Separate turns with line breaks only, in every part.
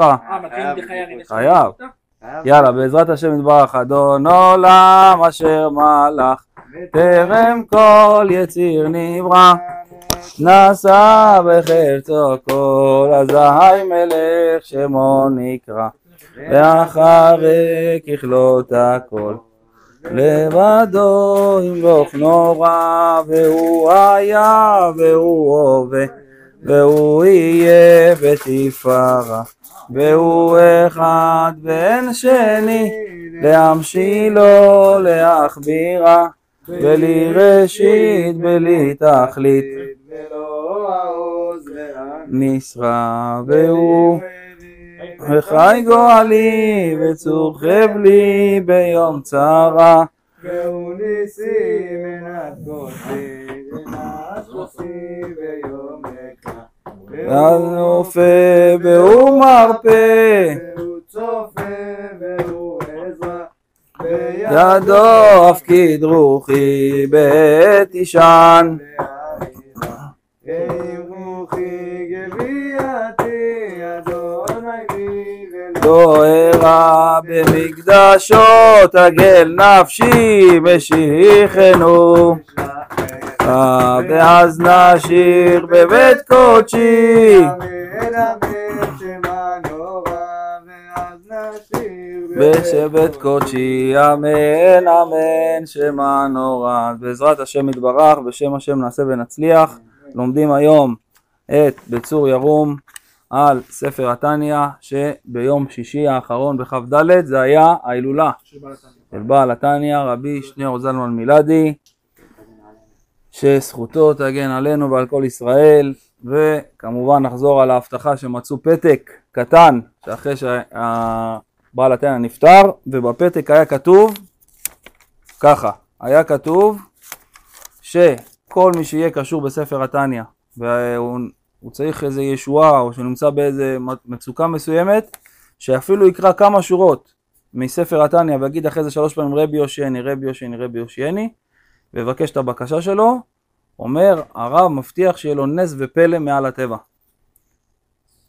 איתך.
אה.
חייב. יאללה, בעזרת השם יתברך, אדון עולם אשר מלך, טרם כל יציר נברא, נשא בחפצו כל, אזי מלך שמו נקרא, ואחרי ככלות הכל. לבדו ימלוך נורא, והוא היה והוא הווה, והוא יהיה בתפארה. והוא אחד ואין שני, להמשילו, להכבירה, בלי ראשית, בלי תכלית, משרה, והוא וחי גואלי, וצור חבלי ביום צרה.
והוא ניסי מנת קושי,
ואז נופה והוא מרפא,
והוא צופה והוא עזרא.
ידו הפקיד רוחי בעת אישן.
ולא
דוהרה במקדשו תגל נפשי משיחנו ואז נשיר בבית קודשי. בשבט קודשי אמן אמן שמה נורא. בעזרת השם יתברך בשם השם נעשה ונצליח. לומדים היום את בצור ירום על ספר התניא שביום שישי האחרון בכ"ד זה היה ההילולה של בעל התניא. רבי שניאור זלמן מילדי שזכותו תגן עלינו ועל כל ישראל וכמובן נחזור על ההבטחה שמצאו פתק קטן שאחרי שבעל התניא נפטר ובפתק היה כתוב ככה היה כתוב שכל מי שיהיה קשור בספר התניא והוא הוא צריך איזה ישועה או שנמצא באיזה מצוקה מסוימת, שאפילו יקרא כמה שורות מספר התניא ויגיד אחרי זה שלוש פעמים רבי יושייני, רבי יושייני, רבי יושייני, ויבקש את הבקשה שלו, אומר הרב מבטיח שיהיה לו נס ופלא מעל הטבע.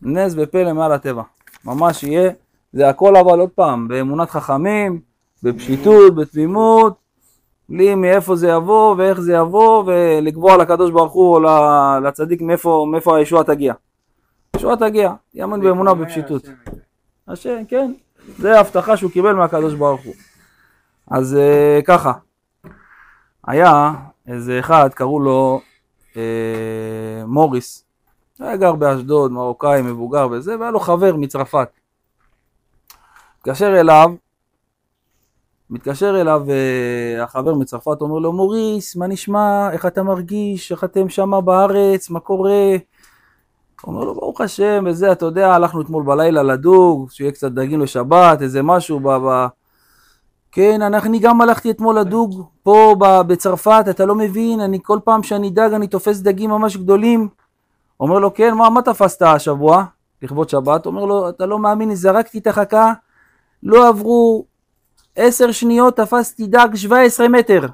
נס ופלא מעל הטבע. ממש יהיה, זה הכל אבל עוד פעם, באמונת חכמים, בפשיטות, בתמימות, בלי מאיפה זה יבוא ואיך זה יבוא ולקבוע לקדוש ברוך הוא או לצדיק מאיפה, מאיפה הישועה תגיע. הישועה תגיע, יאמין באמונה בפשיטות. השם, כן, זה הבטחה שהוא קיבל מהקדוש ברוך הוא. אז uh, ככה, היה איזה אחד, קראו לו uh, מוריס, היה גר באשדוד, מרוקאי, מבוגר וזה, והיה לו חבר מצרפת. התקשר אליו מתקשר אליו uh, החבר מצרפת, אומר לו, מוריס, מה נשמע? איך אתה מרגיש? איך אתם שמה בארץ? מה קורה? אומר לו, ברוך השם, וזה, אתה יודע, הלכנו אתמול בלילה לדוג, שיהיה קצת דגים לשבת, איזה משהו ב... ב... כן, אני גם הלכתי אתמול לדוג פה בצרפת, אתה לא מבין, אני כל פעם שאני דג, אני תופס דגים ממש גדולים. אומר לו, כן, מה, מה תפסת השבוע, לכבוד שבת? אומר לו, אתה לא מאמין, זרקתי את החכה, לא עברו עשר שניות תפסתי דג 17 מטר.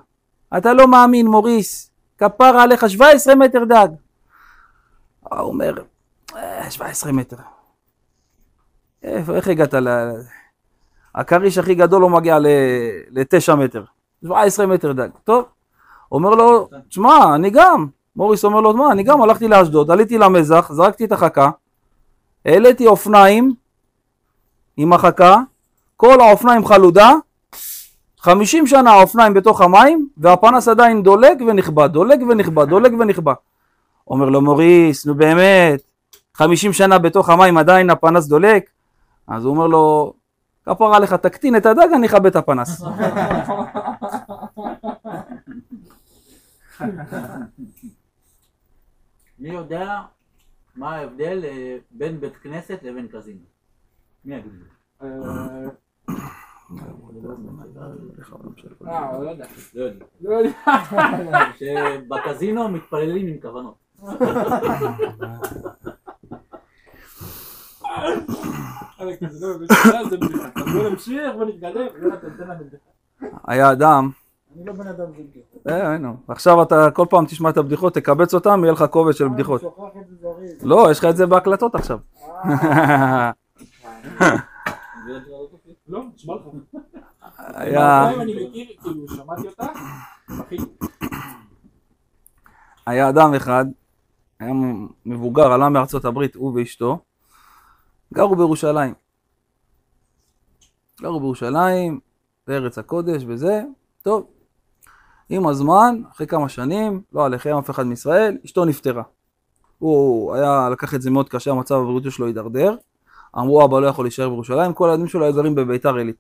אתה לא מאמין, מוריס. כפרה עליך 17 מטר דג. הוא אומר, 17 מטר. איפה, איך הגעת ל... הכריש הכי גדול לא מגיע ל-9 מטר. 17 מטר דג. טוב. אומר לו, תשמע, אני גם. מוריס אומר לו, מה, אני גם הלכתי לאשדוד, עליתי למזח, זרקתי את החכה, העליתי אופניים עם החכה, כל האופניים חלודה, חמישים שנה האופניים בתוך המים, והפנס עדיין דולק ונכבה, דולק ונכבה, דולק ונכבה. אומר לו מוריס, נו באמת, חמישים שנה בתוך המים עדיין הפנס דולק? אז הוא אומר לו, כפרה לך, תקטין את הדג, אני אכבה את הפנס.
מי יודע מה ההבדל אה, בין בית כנסת לבין קזינו? מי יגיד לי?
אה, הוא לא יודע.
לא יודע.
לא יודע.
שבקזינו מתפללים עם כוונות.
לא זה בדיחה. בוא נמשיך.
היה אדם,
אני לא בן אדם בדיחה.
אה, הנה, עכשיו אתה כל פעם תשמע את הבדיחות, תקבץ אותם, יהיה לך קובץ של בדיחות.
זה זריז.
לא, יש לך את זה בהקלטות עכשיו.
אה, לא, לך.
היה,
כאילו.
היה אדם אחד, היה מבוגר, עלה מארצות הברית, הוא ואשתו, גרו בירושלים. גרו בירושלים, בארץ הקודש וזה, טוב. עם הזמן, אחרי כמה שנים, לא עליכם אף אחד מישראל, אשתו נפטרה. הוא היה, לקח את זה מאוד קשה, המצב הבריאותי שלו הידרדר. אמרו, אבא לא יכול להישאר בירושלים, כל הילדים שלו היו גרים בביתר עילית.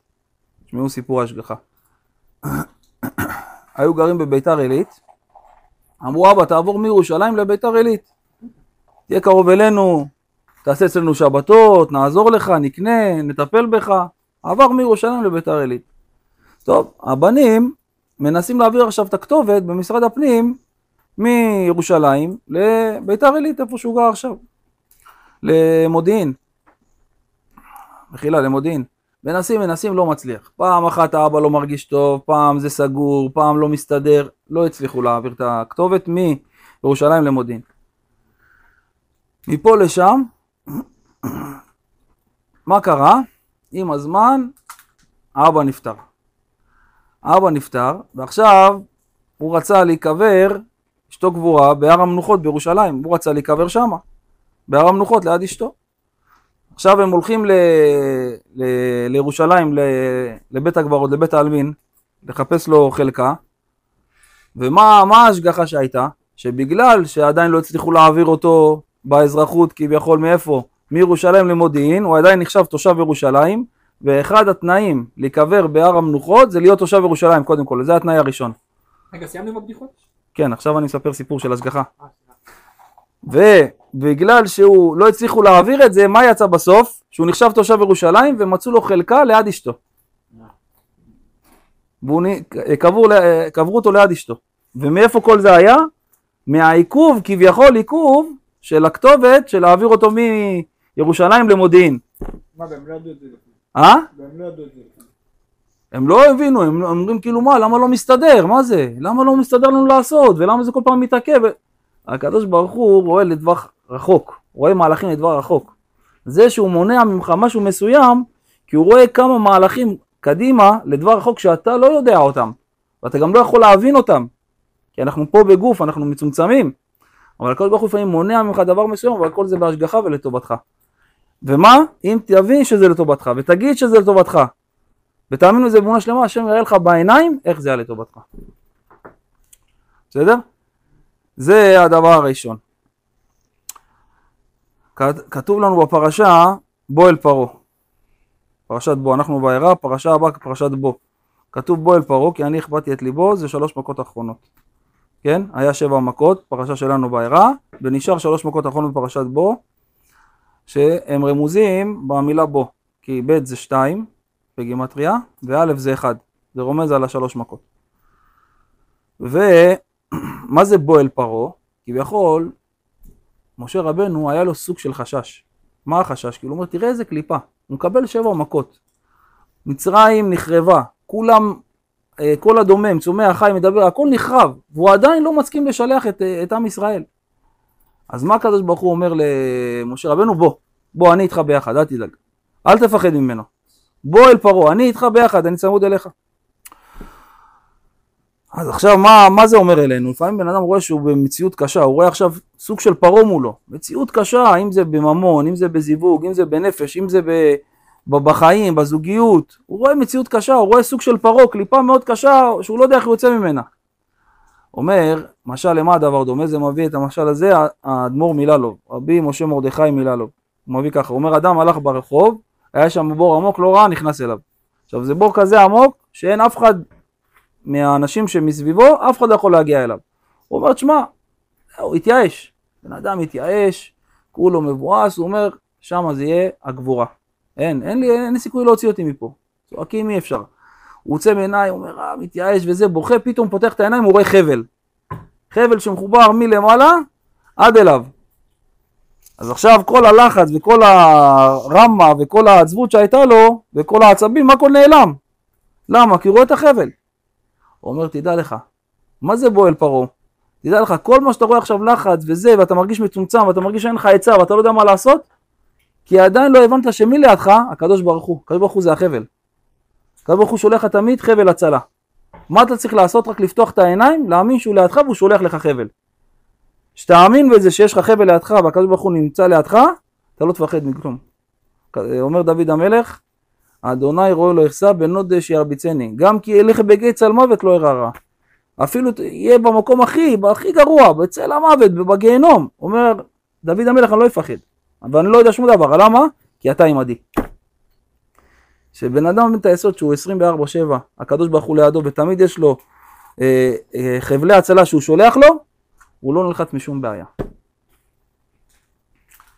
תשמעו סיפור השגחה. היו גרים בביתר עילית, אמרו, אבא, תעבור מירושלים לביתר עילית. תהיה קרוב אלינו, תעשה אצלנו שבתות, נעזור לך, נקנה, נטפל בך. עבר מירושלים לביתר עילית. טוב, הבנים מנסים להעביר עכשיו את הכתובת במשרד הפנים מירושלים לביתר עילית, איפה שהוא גר עכשיו. למודיעין. מחילה, למודיעין. מנסים, מנסים, לא מצליח. פעם אחת האבא לא מרגיש טוב, פעם זה סגור, פעם לא מסתדר, לא הצליחו להעביר את הכתובת מירושלים למודיעין. מפה לשם, מה קרה? עם הזמן, האבא נפטר. האבא נפטר, ועכשיו הוא רצה להיקבר, אשתו קבורה בהר המנוחות בירושלים, הוא רצה להיקבר שמה, בהר המנוחות ליד אשתו. עכשיו הם הולכים ל... ל... לירושלים, ל... לבית הקברות, לבית העלמין, לחפש לו חלקה, ומה מה ההשגחה שהייתה? שבגלל שעדיין לא הצליחו להעביר אותו באזרחות כביכול מאיפה? מירושלים למודיעין, הוא עדיין נחשב תושב ירושלים, ואחד התנאים להיקבר בהר המנוחות זה להיות תושב ירושלים קודם כל, זה התנאי הראשון.
רגע, סיימנו עם הבדיחות?
כן, עכשיו אני מספר סיפור של השגחה.
אה.
ובגלל שהוא לא הצליחו להעביר את זה, מה יצא בסוף? שהוא נחשב תושב ירושלים ומצאו לו חלקה ליד אשתו. והוא נ- קברו, ל- קברו אותו ליד אשתו. ומאיפה כל זה היה? מהעיכוב, כביכול עיכוב, של הכתובת של להעביר אותו מירושלים למודיעין.
מה, והם לא ידעו את זה.
אה?
והם לא ידעו את זה.
הם לא הבינו, הם אומרים כאילו מה, למה לא מסתדר? מה זה? למה לא מסתדר לנו לעשות? ולמה זה כל פעם מתעכב? הקדוש ברוך הוא רואה לטווח רחוק, רואה מהלכים לטווח רחוק. זה שהוא מונע ממך משהו מסוים, כי הוא רואה כמה מהלכים קדימה לטווח רחוק שאתה לא יודע אותם, ואתה גם לא יכול להבין אותם. כי אנחנו פה בגוף, אנחנו מצומצמים. אבל הקדוש ברוך הוא לפעמים מונע ממך דבר מסוים, אבל כל זה בהשגחה ולטובתך. ומה? אם תבין שזה לטובתך, ותגיד שזה לטובתך, ותאמינו לזה באמונה שלמה, השם יראה לך בעיניים איך זה היה לטובתך. בסדר? זה הדבר הראשון. כת- כתוב לנו בפרשה בו אל פרעה. פרשת בו, אנחנו בעירה, פרשה הבאה פרשת בו. כתוב בו אל פרעה, כי אני הכבדתי את ליבו, זה שלוש מכות אחרונות. כן? היה שבע מכות, פרשה שלנו בעירה, ונשאר שלוש מכות אחרונות בפרשת בו, שהם רמוזים במילה בו. כי ב' זה שתיים, בגימטריה, וא' זה אחד. זה רומז על השלוש מכות. ומה זה בו אל פרעה? כביכול, משה רבנו היה לו סוג של חשש. מה החשש? כאילו הוא אומר, תראה איזה קליפה. הוא מקבל שבע מכות. מצרים נחרבה, כולם, אה, כל הדומם, צומח, חי, מדבר, הכל נחרב, והוא עדיין לא מסכים לשלח את, אה, את עם ישראל. אז מה הקדוש ברוך הוא אומר למשה רבנו? בוא, בוא, אני איתך ביחד, אל תדאג. אל תפחד ממנו. בוא אל פרעה, אני איתך ביחד, אני צמוד אליך. אז עכשיו מה, מה זה אומר אלינו? לפעמים בן אדם רואה שהוא במציאות קשה, הוא רואה עכשיו סוג של פרעה מולו. מציאות קשה, אם זה בממון, אם זה בזיווג, אם זה בנפש, אם זה ב, בחיים, בזוגיות. הוא רואה מציאות קשה, הוא רואה סוג של פרעה, קליפה מאוד קשה, שהוא לא יודע איך הוא יוצא ממנה. אומר, משל למה הדבר דומה? זה מביא את המשל הזה, האדמו"ר מיללוב, רבי משה מרדכי מיללוב. הוא מביא ככה, הוא אומר, אדם הלך ברחוב, היה שם בור עמוק, לא ראה, נכנס אליו. עכשיו זה בור כזה עמוק, שאין אף אחד מהאנשים שמסביבו, אף אחד לא יכול להגיע אליו. הוא אומר, תשמע, הוא התייאש. בן אדם התייאש, כולו מבואס, הוא אומר, שמה זה יהיה הגבורה. אין, אין לי, אין לי סיכוי להוציא אותי מפה. צועקים אי אפשר. הוא עוצם עיניים, אומר, אה, מתייאש וזה, בוכה, פתאום פותח את העיניים, הוא רואה חבל. חבל שמחובר מלמעלה עד אליו. אז עכשיו כל הלחץ וכל הרמה וכל העצבות שהייתה לו וכל העצבים, הכל נעלם. למה? כי הוא רואה את החבל. הוא אומר, תדע לך, מה זה בועל פרעה? תדע לך, כל מה שאתה רואה עכשיו לחץ וזה, ואתה מרגיש מצומצם, ואתה מרגיש שאין לך עצה, ואתה לא יודע מה לעשות, כי עדיין לא הבנת שמי לידך? הקדוש ברוך הוא. הקדוש ברוך הוא זה החבל. הקדוש ברוך הוא שולח לך תמיד חבל הצלה. מה אתה צריך לעשות? רק לפתוח את העיניים, להאמין שהוא לידך והוא שולח לך חבל. שתאמין בזה שיש לך חבל לידך והקדוש ברוך הוא נמצא לידך, אתה לא תפחד מכלום. אומר דוד המלך, אדוני רואה לא יחסה בנוד שירביצני, גם כי ילך בגיא צל מוות לא ירא רע. אפילו יהיה במקום הכי, הכי גרוע, בצל המוות, בגיהנום. אומר דוד המלך, אני לא אפחד. ואני לא יודע שום דבר, למה? כי אתה עמדי. כשבן אדם מבין את היסוד שהוא 24-7, הקדוש ברוך הוא לידו ותמיד יש לו אה, אה, חבלי הצלה שהוא שולח לו, הוא לא נלחץ משום בעיה.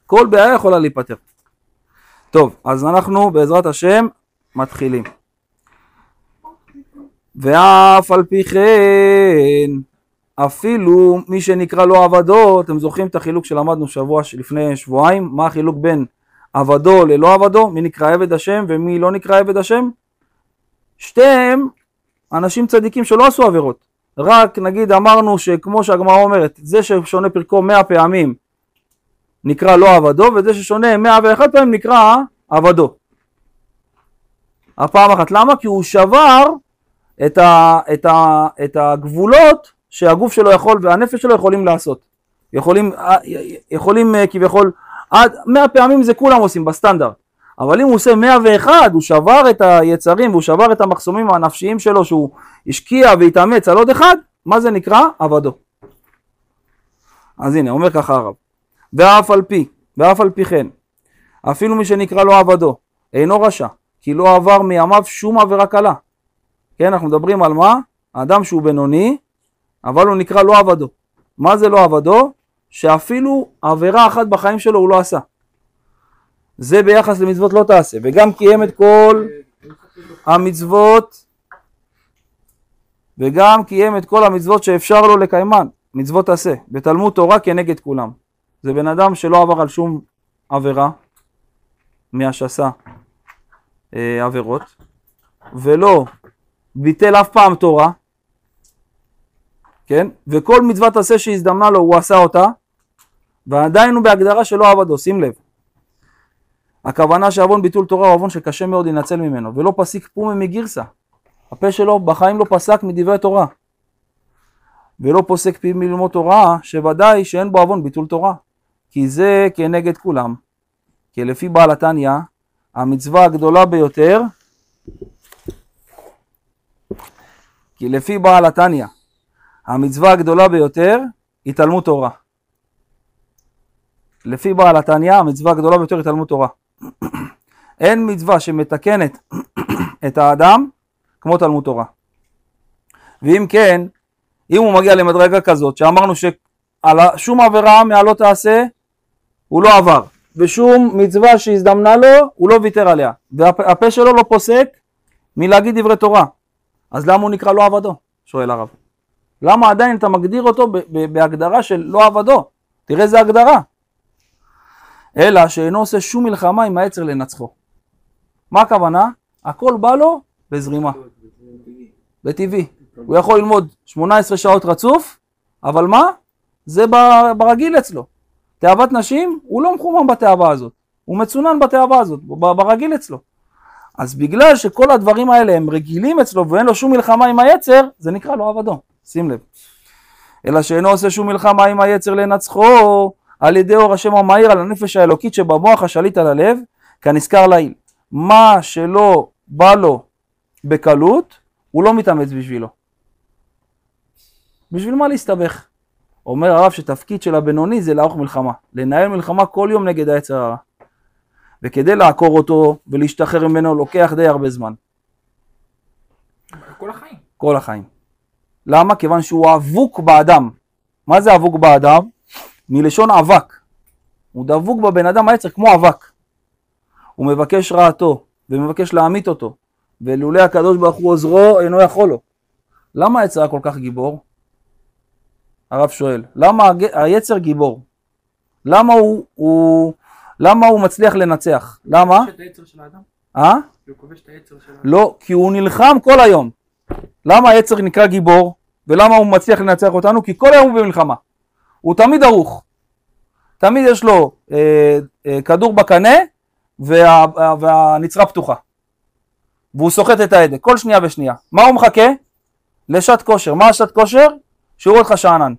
כל בעיה יכולה להיפתר. טוב, אז אנחנו בעזרת השם מתחילים. ואף על פי כן, אפילו מי שנקרא לו עבדו, אתם זוכרים את החילוק שלמדנו שבוע לפני שבועיים? מה החילוק בין עבדו ללא עבדו? מי נקרא עבד השם ומי לא נקרא עבד השם? שתיהם אנשים צדיקים שלא עשו עבירות. רק נגיד אמרנו שכמו שהגמרא אומרת, זה ששונה פרקו מאה פעמים נקרא לא עבדו, וזה ששונה מאה ואחת פעמים נקרא עבדו. הפעם אחת. למה? כי הוא שבר את, ה, את, ה, את הגבולות שהגוף שלו יכול והנפש שלו יכולים לעשות. יכולים, יכולים אה, כביכול, עד מאה פעמים זה כולם עושים בסטנדרט. אבל אם הוא עושה 101, הוא שבר את היצרים והוא שבר את המחסומים הנפשיים שלו שהוא השקיע והתאמץ על עוד אחד, מה זה נקרא? עבדו. אז הנה, אומר ככה הרב. ואף על פי, ואף על פי כן, אפילו מי שנקרא לו עבדו, אינו רשע, כי לא עבר מימיו שום עבירה קלה. כן, אנחנו מדברים על מה? האדם שהוא בינוני, אבל הוא נקרא לא עבדו. מה זה לא עבדו? שאפילו עבירה אחת בחיים שלו הוא לא עשה. זה ביחס למצוות לא תעשה, וגם קיים את כל המצוות, וגם קיים את כל המצוות שאפשר לו לקיימן, מצוות עשה, בתלמוד תורה כנגד כולם. זה בן אדם שלא עבר על שום עבירה מהשסה אה, עבירות, ולא ביטל אף פעם תורה, כן? וכל מצוות עשה שהזדמנה לו הוא עשה אותה, ועדיין הוא בהגדרה שלא עבדו, שים לב. הכוונה שעוון ביטול תורה הוא עוון שקשה מאוד להינצל ממנו, ולא פסיק פומי מגירסה. הפה שלו בחיים לא פסק מדברי תורה. ולא פוסק פי מלמוד תורה, שוודאי שאין בו עוון ביטול תורה. כי זה כנגד כולם. כי לפי בעל התניא, המצווה הגדולה ביותר, כי לפי בעל התניא, המצווה הגדולה ביותר היא תלמוד תורה. לפי בעל התניא, המצווה הגדולה ביותר היא תלמוד תורה. אין מצווה שמתקנת את האדם כמו תלמוד תורה. ואם כן, אם הוא מגיע למדרגה כזאת, שאמרנו שעל שום עבירה מהלא תעשה, הוא לא עבר, ושום מצווה שהזדמנה לו, הוא לא ויתר עליה, והפה שלו לא פוסק מלהגיד דברי תורה. אז למה הוא נקרא לא עבדו? שואל הרב. למה עדיין אתה מגדיר אותו בהגדרה של לא עבדו? תראה איזה הגדרה. אלא שאינו עושה שום מלחמה עם העצר לנצחו. מה הכוונה? הכל בא לו בזרימה. בטבעי. הוא יכול ללמוד 18 שעות רצוף, אבל מה? זה ברגיל אצלו. תאוות נשים, הוא לא מחומם בתאווה הזאת. הוא מצונן בתאווה הזאת, ברגיל אצלו. אז בגלל שכל הדברים האלה הם רגילים אצלו ואין לו שום מלחמה עם היצר, זה נקרא לו עבדו. שים לב. אלא שאינו עושה שום מלחמה עם היצר לנצחו, על ידי אור השם המאיר על הנפש האלוקית שבמוח השליט על הלב, כנזכר לעיל. מה שלא בא לו בקלות, הוא לא מתאמץ בשבילו. בשביל מה להסתבך? אומר הרב שתפקיד של הבינוני זה לערוך מלחמה, לנהל מלחמה כל יום נגד היצר הרע. וכדי לעקור אותו ולהשתחרר ממנו לוקח די הרבה זמן,
כל החיים.
כל החיים. למה? כיוון שהוא אבוק באדם. מה זה אבוק באדם? מלשון אבק. הוא דבוק בבן אדם היצר כמו אבק. הוא מבקש רעתו ומבקש להמית אותו, ולולא הקדוש ברוך הוא עוזרו אינו יכול לו. למה היצר כל כך גיבור? הרב שואל, למה היצר גיבור? למה הוא, הוא, למה הוא מצליח לנצח? למה? אה?
הוא כובש את היצר של האדם.
לא, כי הוא נלחם כל היום. למה היצר נקרא גיבור? ולמה הוא מצליח לנצח אותנו? כי כל היום הוא במלחמה. הוא תמיד ערוך. תמיד יש לו אה, אה, כדור בקנה, וה, והנצרה פתוחה. והוא סוחט את ההדק, כל שנייה ושנייה. מה הוא מחכה? לשעת כושר. מה השעת כושר? שיראו אותך שאנן.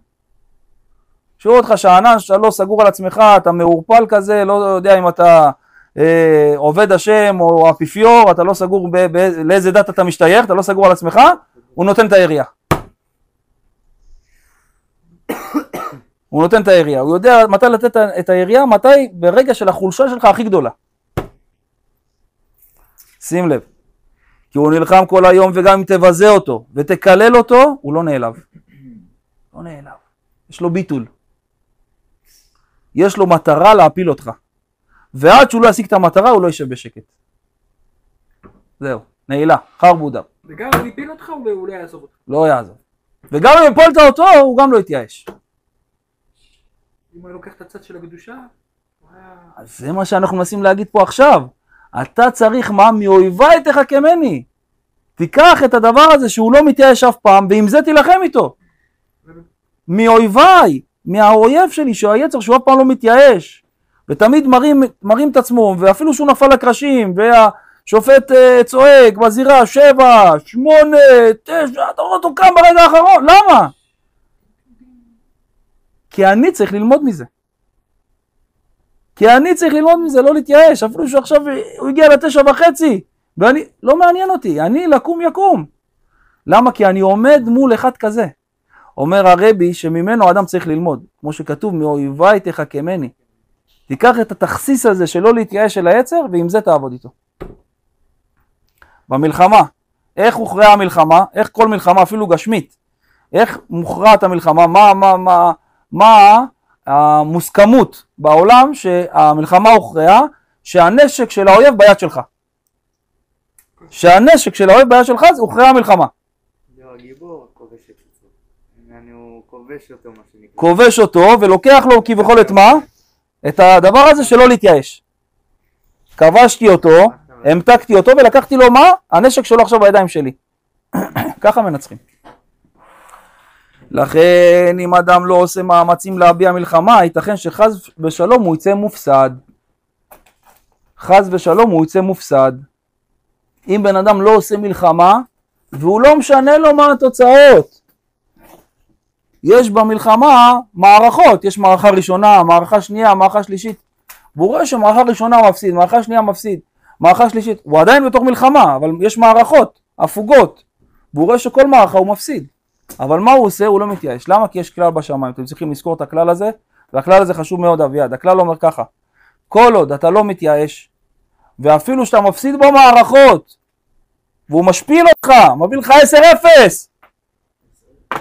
שיראו אותך שאנן, שאתה לא סגור על עצמך, אתה מעורפל כזה, לא יודע אם אתה אה, עובד השם או אפיפיור, אתה לא סגור ב, ב, לאיזה דת אתה משתייך, אתה לא סגור על עצמך, הוא נותן את הירייה. הוא נותן את הירייה, הוא יודע מתי לתת את הירייה, מתי ברגע של החולשה שלך הכי גדולה. שים לב, כי הוא נלחם כל היום וגם אם תבזה אותו ותקלל אותו, הוא לא נעלב. לא נעלב. יש לו ביטול. יש לו מטרה להפיל אותך. ועד שהוא לא ישיג את המטרה הוא לא יישב בשקט. זהו, נעילה, חרבודה.
וגם אם אותך הוא לא- הוא לא יעזוב אותך.
לא יעזור. וגם אם הפולת אותו, הוא גם לא יתייאש.
אם היה לוקח את הצד של הקדושה, הוא.
אז זה מה שאנחנו מנסים להגיד פה עכשיו. אתה צריך מה? מאויביי תחכמני. תיקח את הדבר הזה שהוא לא מתייאש אף פעם, ועם זה תילחם איתו. מאויביי, מהאויב שלי, שהיצר שהוא אף פעם לא מתייאש, ותמיד מרים, מרים את עצמו, ואפילו שהוא נפל לקרשים, והשופט uh, צועק בזירה, שבע, שמונה, תשע, אתה רואה אותו קם ברגע האחרון, למה? כי אני צריך ללמוד מזה. כי אני צריך ללמוד מזה, לא להתייאש, אפילו שעכשיו הוא הגיע לתשע וחצי, ואני, לא מעניין אותי, אני לקום יקום. למה? כי אני עומד מול אחד כזה. אומר הרבי שממנו אדם צריך ללמוד, כמו שכתוב, מאויביי תחכמני. תיקח את התכסיס הזה של לא להתייאש אל היצר, ועם זה תעבוד איתו. במלחמה, איך הוכרעה המלחמה? איך כל מלחמה, אפילו גשמית, איך מוכרעת המלחמה? מה, מה, מה, מה המוסכמות בעולם שהמלחמה הוכרעה? שהנשק של האויב ביד שלך. שהנשק של האויב ביד שלך זה הוכרעה המלחמה.
כובש אותו מה שנקרא.
כובש אותו ולוקח לו כביכול את מה? את הדבר הזה שלא להתייאש. כבשתי אותו, המתקתי אותו ולקחתי לו מה? הנשק שלו עכשיו בידיים שלי. ככה מנצחים. לכן אם אדם לא עושה מאמצים להביע מלחמה, ייתכן שחס ושלום הוא יצא מופסד. חס ושלום הוא יצא מופסד. אם בן אדם לא עושה מלחמה, והוא לא משנה לו מה התוצאות. יש במלחמה מערכות, יש מערכה ראשונה, מערכה שנייה, מערכה שלישית. והוא רואה שמערכה ראשונה מפסיד, מערכה שנייה מפסיד, מערכה שלישית, הוא עדיין בתוך מלחמה, אבל יש מערכות, הפוגות, והוא רואה שכל מערכה הוא מפסיד. אבל מה הוא עושה? הוא לא מתייאש. למה? כי יש כלל בשמיים, אתם צריכים לזכור את הכלל הזה, והכלל הזה חשוב מאוד אביעד. הכלל אומר ככה, כל עוד אתה לא מתייאש, ואפילו שאתה מפסיד במערכות, והוא משפיל אותך, מביא לך 10-0,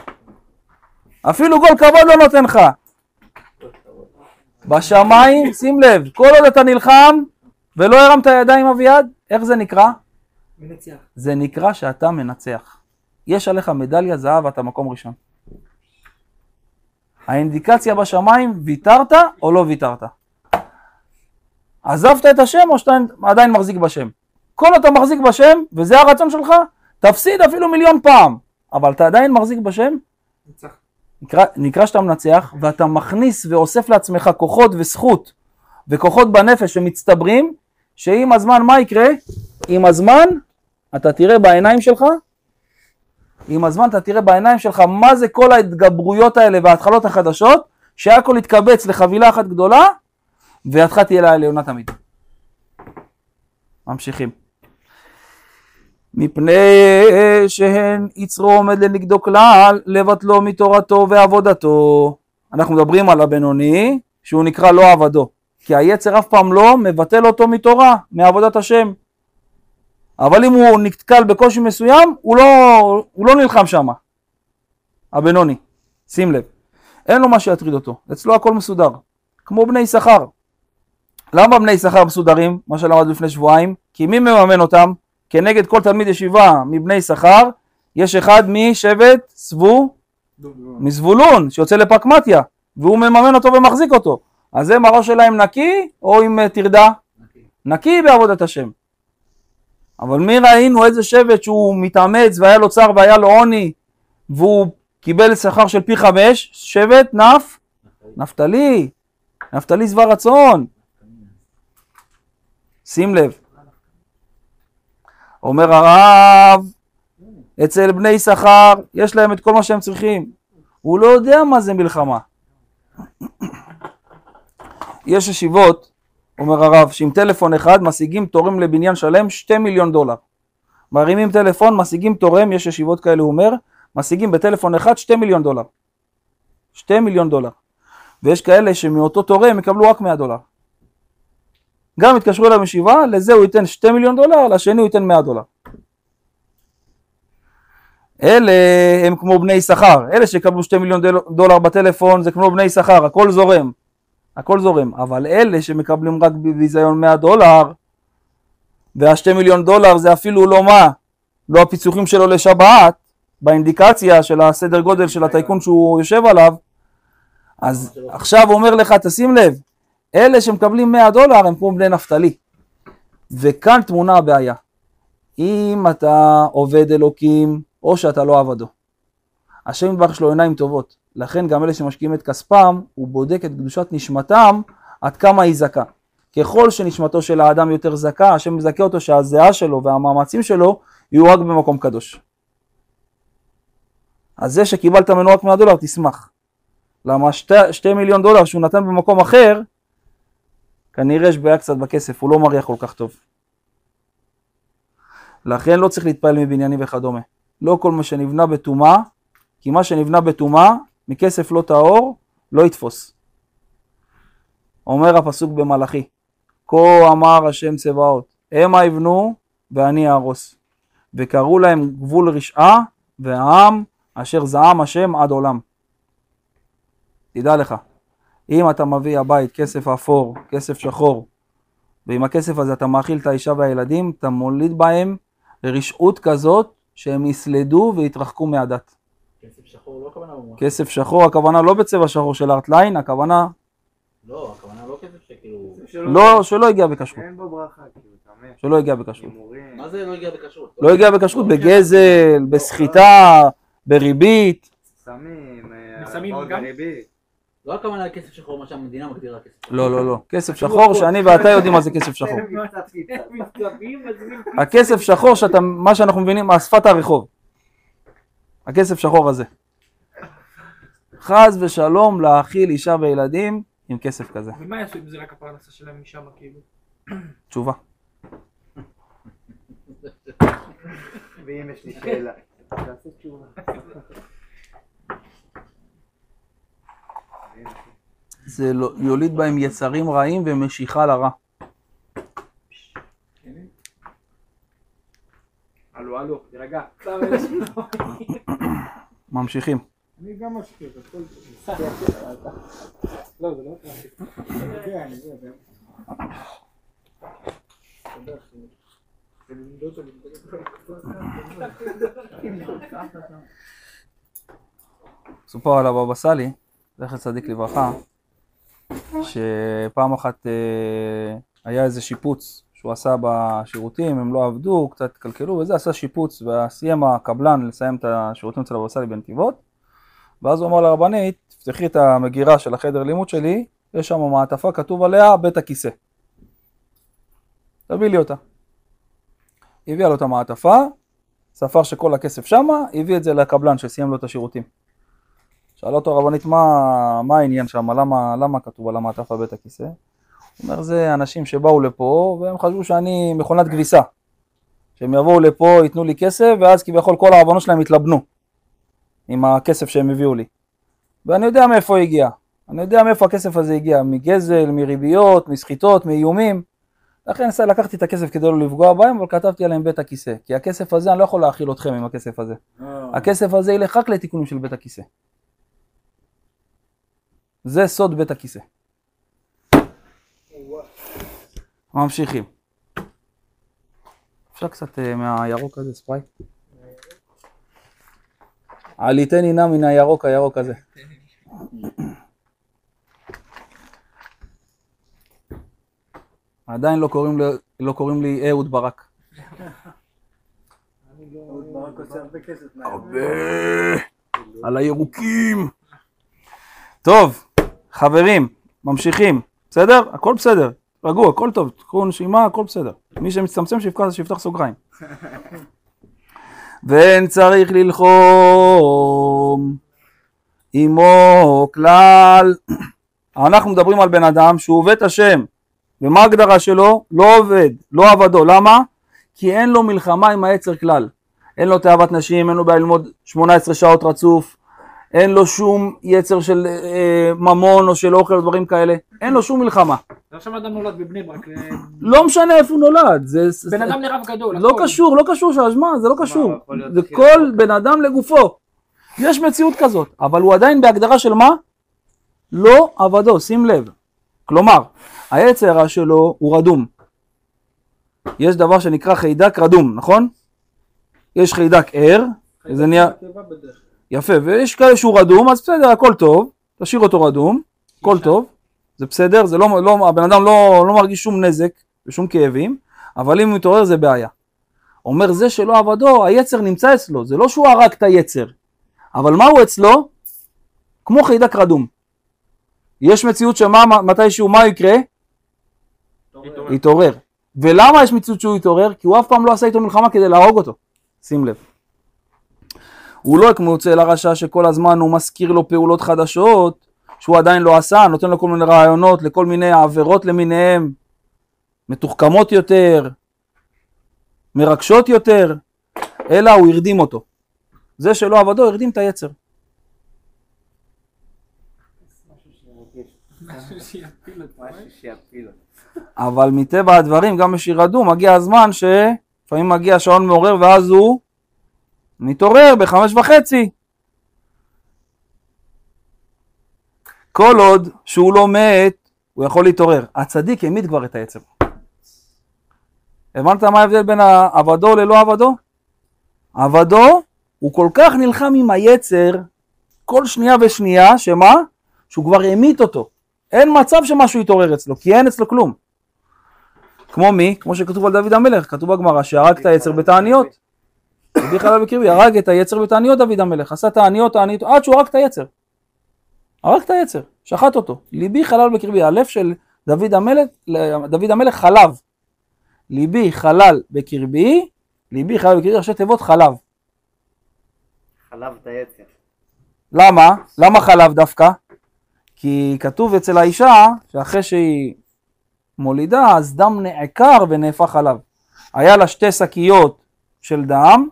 אפילו גול כבוד לא נותן לך. בשמיים, שים לב, כל עוד אתה נלחם ולא הרמת ידיים אביעד, איך זה נקרא?
מנצח.
זה נקרא שאתה מנצח. יש עליך מדליה זהב ואתה מקום ראשון. האינדיקציה בשמיים, ויתרת או לא ויתרת. עזבת את השם או שאתה עדיין מחזיק בשם. כל אתה מחזיק בשם, וזה הרצון שלך, תפסיד אפילו מיליון פעם, אבל אתה עדיין מחזיק בשם. נקרא, נקרא שאתה מנצח, ואתה מכניס ואוסף לעצמך כוחות וזכות וכוחות בנפש שמצטברים, שעם הזמן מה יקרה? עם הזמן אתה תראה בעיניים שלך, עם הזמן אתה תראה בעיניים שלך מה זה כל ההתגברויות האלה וההתחלות החדשות, שהכל יתקבץ לחבילה אחת גדולה, וידך תהיה לעליונה תמיד. ממשיכים. מפני שהן יצרו עומד לנגדו כלל, לבטלו מתורתו ועבודתו. אנחנו מדברים על הבינוני, שהוא נקרא לא עבדו. כי היצר אף פעם לא מבטל אותו מתורה, מעבודת השם. אבל אם הוא נתקל בקושי מסוים, הוא לא, הוא לא נלחם שם. הבינוני, שים לב. אין לו מה שיטריד אותו, אצלו הכל מסודר. כמו בני יששכר. למה בני יששכר מסודרים? מה שלמדנו לפני שבועיים. כי מי מממן אותם? כנגד כל תלמיד ישיבה מבני יששכר, יש אחד משבט סבו, מזבולון, שיוצא לפקמטיה, והוא מממן אותו ומחזיק אותו. אז הם הראש שלהם נקי, או עם אה, טרדה? נקי בעבודת השם. אבל מי ראינו איזה שבט שהוא מתאמץ והיה לו צר והיה לו עוני והוא קיבל שכר של פי חמש, שבט נף, נפתלי, נפתלי שבע רצון. שים לב. אומר הרב, אצל בני יששכר יש להם את כל מה שהם צריכים. הוא לא יודע מה זה מלחמה. יש ישיבות, אומר הרב, שעם טלפון אחד משיגים תורם לבניין שלם שתי מיליון דולר. מרימים טלפון, משיגים תורם, יש ישיבות כאלה, הוא אומר, משיגים בטלפון אחד שתי מיליון דולר. שתי מיליון דולר. ויש כאלה שמאותו תורם יקבלו רק 100 דולר. גם יתקשרו אליו ישיבה, לזה הוא ייתן 2 מיליון דולר, לשני הוא ייתן 100 דולר. אלה הם כמו בני יששכר, אלה שיקבלו 2 מיליון דול- דולר בטלפון זה כמו בני יששכר, הכל זורם, הכל זורם, אבל אלה שמקבלים רק בביזיון 100 דולר, וה-2 מיליון דולר זה אפילו לא מה, לא הפיצוחים שלו לשבת, באינדיקציה של הסדר גודל של הטייקון שהוא יושב עליו, אז עכשיו אומר לך, תשים לב, אלה שמקבלים 100 דולר הם כמו בני נפתלי. וכאן טמונה הבעיה. אם אתה עובד אלוקים, או שאתה לא עבדו. השם יתברך יש לו עיניים טובות. לכן גם אלה שמשקיעים את כספם, הוא בודק את קדושת נשמתם, עד כמה היא זכה. ככל שנשמתו של האדם יותר זכה, השם מזכה אותו שהזיעה שלו והמאמצים שלו יהיו רק במקום קדוש. אז זה שקיבלת ממנו רק 100 דולר, תשמח. למה שתי, שתי מיליון דולר שהוא נתן במקום אחר, כנראה יש בעיה קצת בכסף, הוא לא מריח כל כך טוב. לכן לא צריך להתפעל מבניינים וכדומה. לא כל מה שנבנה בטומאה, כי מה שנבנה בטומאה, מכסף לא טהור, לא יתפוס. אומר הפסוק במלאכי, כה אמר השם צבאות, המה יבנו ואני אהרוס. וקראו להם גבול רשעה, והעם אשר זעם השם עד עולם. תדע לך, אם אתה מביא הבית כסף אפור, כסף שחור, ועם הכסף הזה אתה מאכיל את האישה והילדים, אתה מוליד בהם רשעות כזאת שהם יסלדו ויתרחקו מהדת.
כסף שחור לא הכוונה במובן.
כסף שחור, הכוונה לא בצבע שחור של ארטליין, הכוונה
לא, הכוונה לא כסף שכאילו...
לא, שלא הגיע בכשרות,
אין בו ברכה, כאילו, טמא.
שלא הגיע בכשרות.
מה זה לא הגיע בכשרות?
לא הגיע בכשרות, בגזל, בסחיטה, בריבית.
סמים, אה,
סמים גם?
לא הכוונה לכסף שחור, מה שהמדינה מגדירה כסף שחור.
לא, לא, לא. כסף שחור שאני ואתה יודעים מה זה כסף שחור. הכסף שחור, שאתה, מה שאנחנו מבינים, שפת הרחוב. הכסף שחור הזה. חס ושלום להאכיל אישה וילדים עם כסף כזה.
ומה יעשו אם זה רק הפרנסה שלהם משם כאילו?
תשובה.
ואם יש לי שאלה, תעשה תשובה.
זה לא- יוליד בהם יצרים רעים ומשיכה לרע.
הלו, הלו, תירגע.
ממשיכים.
אני גם משקיע, הכל. לא, זה לא
סופר על הבבא סאלי, זכר צדיק לברכה, שפעם אחת אה, היה איזה שיפוץ שהוא עשה בשירותים, הם לא עבדו, קצת קלקלו וזה, עשה שיפוץ וסיים הקבלן לסיים את השירותים אצל הבבא סאלי בנתיבות, ואז הוא אמר לרבנית, תפתחי את המגירה של החדר לימוד שלי, יש שם מעטפה, כתוב עליה בית הכיסא. תביא לי אותה. הביאה לו את המעטפה, ספר שכל הכסף שמה, הביא את זה לקבלן שסיים לו את השירותים. שאלה אותו הרבנית מה, מה העניין שם, למה, למה כתוב על המעטפה בית הכיסא? הוא אומר זה אנשים שבאו לפה והם חשבו שאני מכונת כביסה. שהם יבואו לפה, ייתנו לי כסף ואז כביכול כל העוונות שלהם יתלבנו עם הכסף שהם הביאו לי. ואני יודע מאיפה הוא הגיע, אני יודע מאיפה הכסף הזה הגיע, מגזל, מריביות, מסחיטות, מאיומים. לכן לקחתי את הכסף כדי לא לפגוע בהם, אבל כתבתי עליהם בית הכיסא. כי הכסף הזה, אני לא יכול להאכיל אתכם עם הכסף הזה. הכסף הזה ילך רק לתיקונים של בית הכיסא. זה סוד בית הכיסא. ממשיכים. אפשר קצת אה, מהירוק הזה, ספרייט? עליתני נא מן הירוק הירוק הזה. עדיין לא קוראים לי, לא קוראים לי אהוד ברק. הרבה על הירוקים. טוב, חברים, ממשיכים, בסדר? הכל בסדר. רגוע, הכל טוב, קחו נשימה, הכל בסדר. מי שמצטמצם שיפתח, שיפתח סוגריים. ואין צריך ללחום עמו כלל. אנחנו מדברים על בן אדם שהוא עובד השם, ומה ההגדרה שלו? לא עובד, לא עבדו. למה? כי אין לו מלחמה עם היצר כלל. אין לו תאוות נשים, אין לו בעיה ללמוד 18 שעות רצוף, אין לו שום יצר של אה, ממון או של אוכל או דברים כאלה, אין לו שום מלחמה.
זה עכשיו אדם נולד בבני ברק. אה,
לא משנה איפה הוא נולד, זה, זה
בן אדם לרב גדול.
לא
הכל.
קשור, לא קשור שהאשמה, זה לא קשור. זה
הכי
כל
רחוק.
בן אדם לגופו. יש מציאות כזאת, אבל הוא עדיין בהגדרה של מה? לא עבדו, שים לב. כלומר, היצר הרע שלו הוא רדום. יש דבר שנקרא חיידק רדום, נכון? יש חיידק ער, זה נהיה... יפה, ויש כאלה שהוא רדום, אז בסדר, הכל טוב, תשאיר אותו רדום, הכל טוב, זה בסדר, זה לא, לא, הבן אדם לא, לא מרגיש שום נזק ושום כאבים, אבל אם הוא מתעורר זה בעיה. אומר זה שלא עבדו, היצר נמצא אצלו, זה לא שהוא הרג את היצר, אבל מה הוא אצלו? כמו חיידק רדום. יש מציאות שמה, מתישהו, מה יקרה? יתעורר. ולמה יש מציאות שהוא יתעורר? כי הוא אף פעם לא עשה איתו מלחמה כדי להרוג אותו. שים לב. הוא לא כמו יוצא לרשע שכל הזמן הוא מזכיר לו פעולות חדשות שהוא עדיין לא עשה, נותן לו כל מיני רעיונות לכל מיני עבירות למיניהם, מתוחכמות יותר, מרגשות יותר, אלא הוא הרדים אותו. זה שלא עבדו הרדים את היצר. אבל מטבע הדברים, גם בשירדו, מגיע הזמן שלפעמים מגיע שעון מעורר ואז הוא מתעורר בחמש וחצי. כל עוד שהוא לא מת, הוא יכול להתעורר. הצדיק העמיד כבר את העצם. הבנת מה ההבדל בין עבדו ללא עבדו? עבדו, הוא כל כך נלחם עם היצר כל שנייה ושנייה, שמה? שהוא כבר המית אותו. אין מצב שמשהו יתעורר אצלו, כי אין אצלו כלום. כמו מי? כמו שכתוב על דוד המלך, כתוב בגמרא שהרג את היצר בתעניות. רבי חלב בקרבי, הרג את היצר בתעניות דוד המלך, עשה תעניות, תעניות, עד שהוא הרג את היצר. הרג את היצר, שחט אותו. ליבי חלל בקרבי, הלב של דוד המלך, דוד המלך חלב. ליבי חלל בקרבי, ליבי חלל בקרבי, ראשי תיבות חלב.
חלב את היצר.
למה? למה חלב דווקא? כי כתוב אצל האישה שאחרי שהיא מולידה אז דם נעקר ונהפך חלב. היה לה שתי שקיות של דם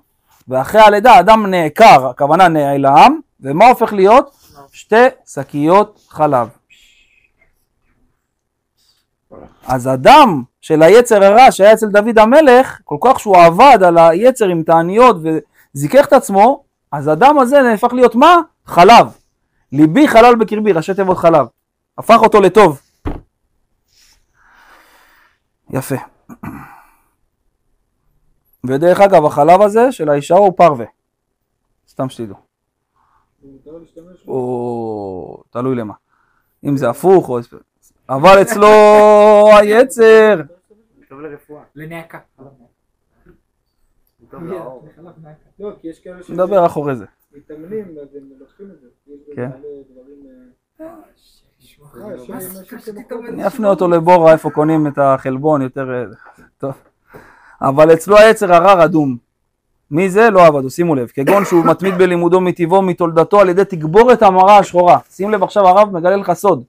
ואחרי הלידה הדם נעקר, הכוונה נעלם, ומה הופך להיות? שתי שקיות חלב. אז הדם של היצר הרע שהיה אצל דוד המלך, כל כך שהוא עבד על היצר עם תעניות וזיכך את עצמו, אז הדם הזה נהפך להיות מה? חלב. ליבי חלל בקרבי, ראשי תיבות חלב. הפך אותו לטוב. יפה. ודרך אגב, החלב הזה של האישה הוא פרווה. סתם שתדעו. או תלוי למה. אם זה הפוך או... אבל אצלו היצר.
טוב לרפואה.
לנעקה. נעקה. לא,
נדבר אחורי זה.
שמתאמנים, אז הם לוקחים את זה.
כן. אני אפנה אותו לבורה איפה קונים את החלבון יותר... אה, טוב. אבל אצלו היצר הרע רדום. מי זה? לא עבדו, שימו לב. כגון שהוא מתמיד בלימודו מטבעו, מתולדתו, על ידי תגבורת המרה השחורה. שים לב עכשיו הרב מגלה לך סוד.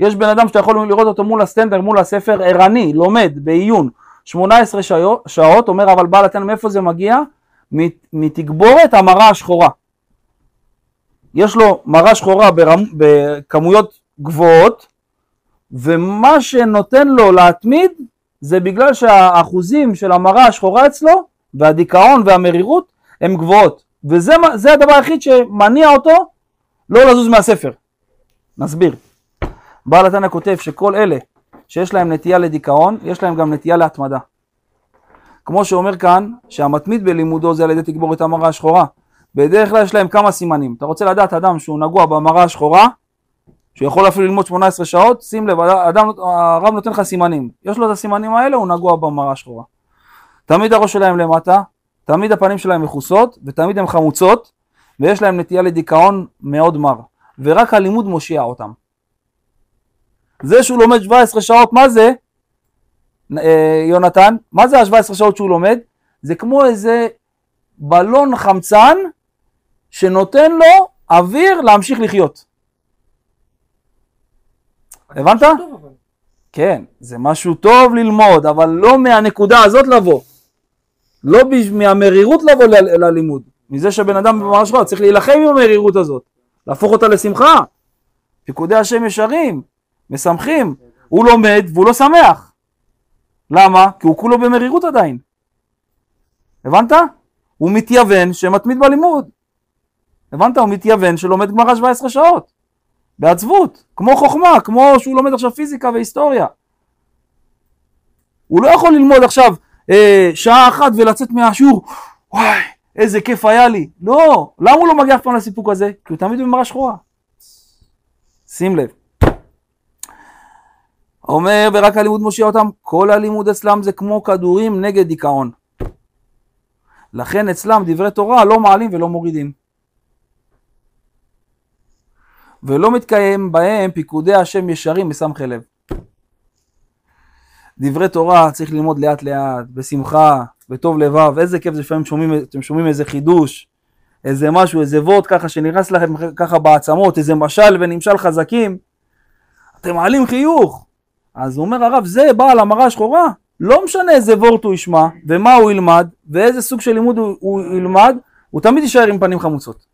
יש בן אדם שאתה יכול לראות אותו מול הסטנדר, מול הספר, ערני, לומד, בעיון, 18 שעות, אומר אבל בעל התנא מאיפה זה מגיע? מת- מתגבורת המרה השחורה. יש לו מרה שחורה ברמ, בכמויות גבוהות, ומה שנותן לו להתמיד זה בגלל שהאחוזים של המרה השחורה אצלו, והדיכאון והמרירות, הם גבוהות. וזה הדבר היחיד שמניע אותו לא לזוז מהספר. נסביר. בעל התנא כותב שכל אלה שיש להם נטייה לדיכאון, יש להם גם נטייה להתמדה. כמו שאומר כאן, שהמתמיד בלימודו זה על ידי תגבורת המרה השחורה. בדרך כלל יש להם כמה סימנים. אתה רוצה לדעת אדם שהוא נגוע במרה השחורה, שהוא יכול אפילו ללמוד 18 שעות, שים לב, אדם, הרב נותן לך סימנים. יש לו את הסימנים האלה, הוא נגוע במרה השחורה. תמיד הראש שלהם למטה, תמיד הפנים שלהם מכוסות, ותמיד הן חמוצות, ויש להם נטייה לדיכאון מאוד מר. ורק הלימוד מושיע אותם. זה שהוא לומד 17 שעות, מה זה? אה, יונתן, מה זה ה-17 שעות שהוא לומד? זה כמו איזה בלון חמצן שנותן לו אוויר להמשיך לחיות. הבנת? כן, זה משהו טוב ללמוד, אבל לא מהנקודה הזאת לבוא. לא מהמרירות לבוא ללימוד. מזה שבן אדם ממש רע, צריך להילחם עם המרירות הזאת. להפוך אותה לשמחה. פיקודי השם ישרים, משמחים. הוא לומד והוא לא שמח. למה? כי הוא כולו במרירות עדיין. הבנת? הוא מתייוון שמתמיד בלימוד. הבנת? הוא מתייוון שלומד גמרא 17 שעות. בעצבות, כמו חוכמה, כמו שהוא לומד עכשיו פיזיקה והיסטוריה. הוא לא יכול ללמוד עכשיו אה, שעה אחת ולצאת מהשיעור, וואי, איזה כיף היה לי. לא, למה הוא לא מגיע אף פעם לסיפוק הזה? כי הוא תמיד במראה שחורה. שים לב. אומר, ורק הלימוד מושיע אותם, כל הלימוד אצלם זה כמו כדורים נגד דיכאון. לכן אצלם דברי תורה לא מעלים ולא מורידים. ולא מתקיים בהם פיקודי השם ישרים בסמכי לב. דברי תורה צריך ללמוד לאט לאט, בשמחה, בטוב לבב, איזה כיף זה לפעמים שומעים, אתם שומעים איזה חידוש, איזה משהו, איזה וורט ככה שנכנס לכם ככה בעצמות, איזה משל ונמשל חזקים, אתם מעלים חיוך. אז הוא אומר הרב, זה בעל המראה השחורה, לא משנה איזה וורט הוא ישמע, ומה הוא ילמד, ואיזה סוג של לימוד הוא, הוא ילמד, הוא תמיד יישאר עם פנים חמוצות.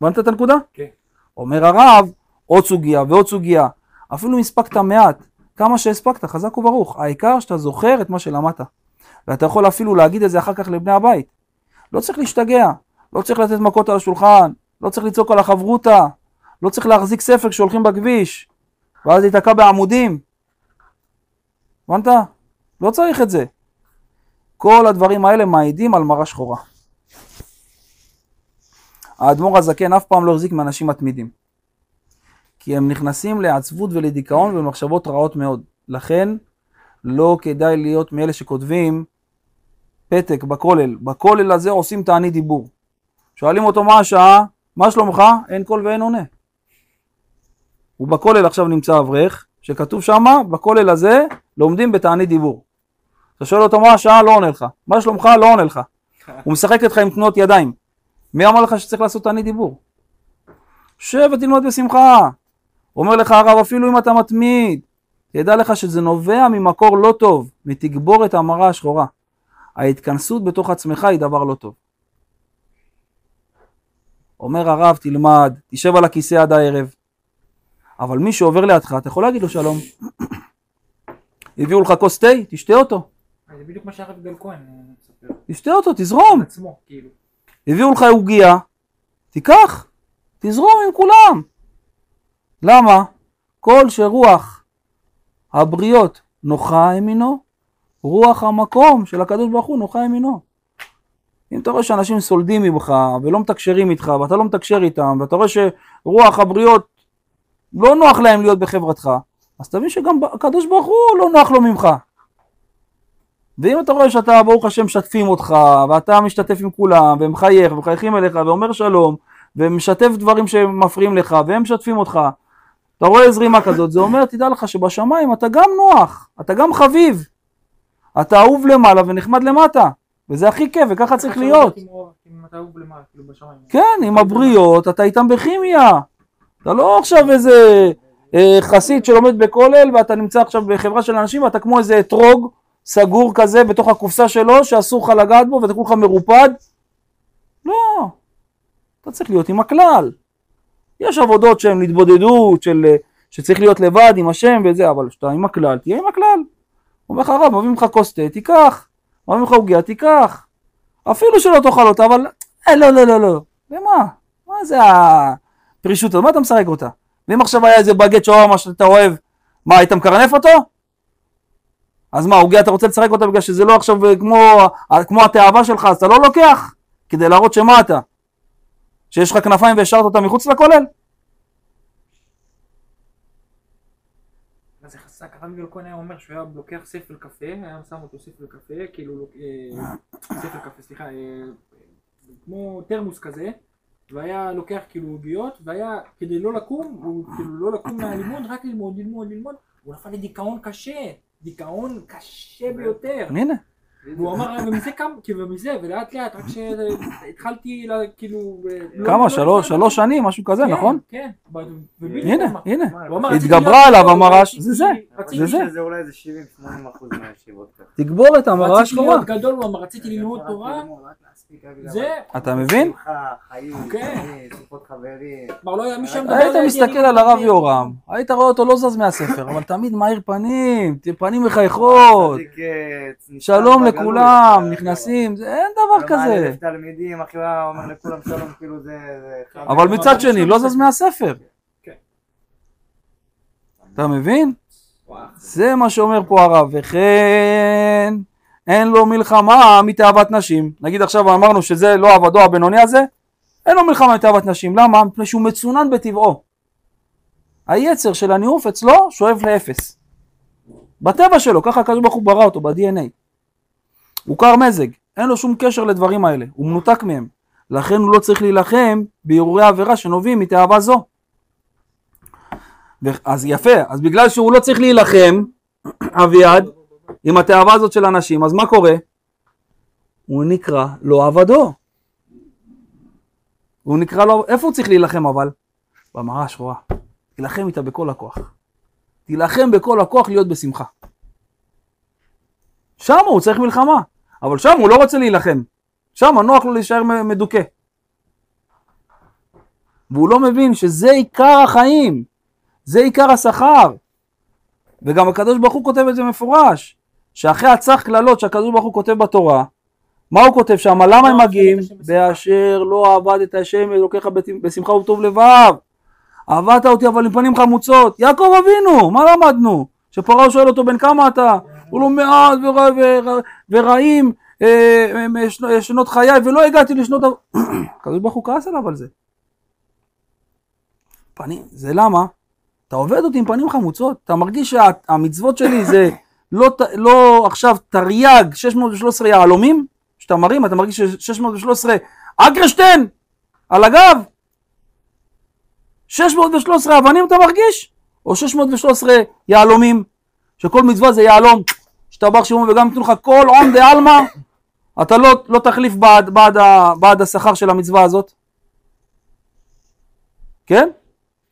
הבנת את הנקודה?
כן.
אומר הרב, עוד סוגיה ועוד סוגיה. אפילו אם הספקת מעט, כמה שהספקת, חזק וברוך. העיקר שאתה זוכר את מה שלמדת. ואתה יכול אפילו להגיד את זה אחר כך לבני הבית. לא צריך להשתגע, לא צריך לתת מכות על השולחן, לא צריך לצעוק על החברותה, לא צריך להחזיק ספר כשהולכים בכביש, ואז להיתקע בעמודים. הבנת? לא צריך את זה. כל הדברים האלה מעידים על מראה שחורה. האדמו"ר הזקן אף פעם לא החזיק מאנשים מתמידים. כי הם נכנסים לעצבות ולדיכאון ולמחשבות רעות מאוד. לכן לא כדאי להיות מאלה שכותבים פתק בכולל. בכולל הזה עושים תענית דיבור. שואלים אותו מה השעה, מה שלומך? אין קול ואין עונה. הוא בכולל עכשיו נמצא אברך, שכתוב שמה, בכולל הזה לומדים בתענית דיבור. אתה שואל אותו מה השעה, לא עונה לך. מה שלומך, לא עונה לך. הוא משחק איתך עם תנועות ידיים. מי אמר לך שצריך לעשות תענית דיבור? שב ותלמד בשמחה. אומר לך הרב, אפילו אם אתה מתמיד, תדע לך שזה נובע ממקור לא טוב, מתגבורת המרה השחורה. ההתכנסות בתוך עצמך היא דבר לא טוב. אומר הרב, תלמד, תשב על הכיסא עד הערב. אבל מי שעובר לידך, אתה יכול להגיד לו שלום. הביאו לך כוס תה, תשתה אותו.
זה בדיוק מה שהרב גל כהן אה, מספר.
תשתה אותו, תזרום.
עצמו, כאילו.
הביאו לך עוגייה, תיקח, תזרום עם כולם. למה? כל שרוח הבריות נוחה ימינו, רוח המקום של הקדוש ברוך הוא נוחה ימינו. אם אתה רואה שאנשים סולדים ממך ולא מתקשרים איתך ואתה לא מתקשר איתם ואתה רואה שרוח הבריות לא נוח להם להיות בחברתך, אז תבין שגם הקדוש ברוך הוא לא נוח לו ממך. ואם אתה רואה שאתה ברוך השם משתפים אותך ואתה משתתף עם כולם ומחייך ומחייכים אליך ואומר שלום ומשתף דברים שמפריעים לך והם משתפים אותך אתה רואה זרימה כזאת זה אומר תדע לך שבשמיים אתה גם נוח אתה גם חביב. אתה אהוב למעלה ונחמד למטה וזה הכי כיף וככה צריך להיות.
כאילו.
כן עם הבריות אתה איתם בכימיה. אתה לא עכשיו איזה אה, חסיד שלומד בכולל ואתה נמצא עכשיו בחברה של אנשים ואתה כמו איזה אתרוג סגור כזה בתוך הקופסה שלו שאסור לך לגעת בו ואתה כולך מרופד לא, אתה צריך להיות עם הכלל יש עבודות שהן להתבודדות של, אה, שצריך להיות לבד עם השם וזה אבל כשאתה עם הכלל תהיה עם הכלל אומר לך הרב מביאים לך כוס תה תיקח מביאים לך עוגיה תיקח אפילו שלא תאכל אותה אבל אה, לא לא לא לא למה? מה זה הפרישות הזאת? מה אתה משחק אותה? ואם עכשיו היה איזה בגט שווארמה שאתה אוהב, מה, היית מקרנף אותו? אז מה, עוגיה אתה רוצה לצחק אותה בגלל שזה לא עכשיו אה, כמו, אה, כמו התאווה שלך, אז אתה לא לוקח? כדי להראות שמה אתה? שיש לך כנפיים והשארת אותה מחוץ לכולל?
חזק, הרב היה אומר שהוא היה לוקח ספל קפה, היה שם אותו ספל קפה, כאילו, אה, ספל קפה, סליחה, כמו תרמוס כזה, והיה לוקח כאילו עוגיות, והיה, כדי לא לקום, הוא כאילו לא לקום מהלימוד, רק ללמוד, ללמוד, ללמוד, הוא נפל לדיכאון קשה. דיכאון קשה ביותר.
הנה,
והוא אמר, ומזה קם, כאילו, ומזה, ולאט לאט, רק שהתחלתי, כאילו... לא-
כמה?
לא
שלוש שנים, משהו כזה,
כן,
נכון?
כן, ובדיוק
הנה. הנה.
רציתי
התגברה עליו המרש,
רציתי-
זה זה.
רציתי-
זה זה.
שזה אולי איזה 70-80 אחוז מהישיבות.
תגבור את המראה
רציתי
השחורה.
להיות גדול, הוא אמר, רציתי ללמוד תורה,
אתה מבין?
חיים,
כן.
חיים, שיחות חברים.
כבר לא היה מי שמדבר
היית מסתכל על הרב. יורם, היית רואה אותו לא זז מהספר, אבל תמיד מאיר פנים, פנים מחייכות,
אה,
שלום. לכולם,
אה,
נכנסים, זה- אין. דבר כזה.
כאילו
אבל מצד שני, לא זז מהספר.
כן.
אתה מבין? זה מה שאומר פה הרב, וכן אין לו מלחמה מתאוות נשים. נגיד עכשיו אמרנו שזה לא עבדו הבינוני הזה, אין לו מלחמה מתאוות נשים. למה? מפני שהוא מצונן בטבעו. היצר של הניאוף אצלו שואף לאפס. בטבע שלו, ככה הקדוש ברוך הוא ברא אותו, ב-DNA. הוא קר מזג, אין לו שום קשר לדברים האלה, הוא מנותק מהם. לכן הוא לא צריך להילחם בהרהורי עבירה שנובעים מתאווה זו. אז יפה, אז בגלל שהוא לא צריך להילחם, אביעד, עם התאווה הזאת של אנשים, אז מה קורה? הוא נקרא לא עבדו. הוא נקרא לו, איפה הוא צריך להילחם אבל? במראה השחורה. תילחם איתה בכל הכוח. תילחם בכל הכוח להיות בשמחה. שם הוא צריך מלחמה, אבל שם הוא לא רוצה להילחם. שם נוח לו להישאר מדוכא. והוא לא מבין שזה עיקר החיים. זה עיקר השכר. וגם הקדוש ברוך הוא כותב את זה מפורש, שאחרי הצח קללות שהקדוש ברוך הוא כותב בתורה, מה הוא כותב שם? למה הם
לא
מגיעים?
עבדת.
באשר לא עבד את השם אלוקיך בשמחה ובטוב לבב. עבדת אותי אבל עם פנים חמוצות. יעקב אבינו, מה למדנו? שפרעה שואל אותו בן כמה אתה? הוא לא מעט ורע- ורע- ורעים אה, אה, שנו- שנות חיי ולא הגעתי לשנות... ה-" הקדוש ברוך הוא כעס עליו על זה. פנים, זה למה? אתה עובד אותי עם פנים חמוצות, אתה מרגיש שהמצוות שלי זה לא, ת- לא עכשיו תרי"ג 613 יהלומים, שאתה מרים, אתה מרגיש ש-613 אגרשטיין על הגב? 613 אבנים אתה מרגיש? או 613 יהלומים, שכל מצווה זה יהלום, השתבח שמו וגם ייתנו לך כל עום דעלמא, אתה לא, לא תחליף בעד, בעד, בעד השכר של המצווה הזאת? כן?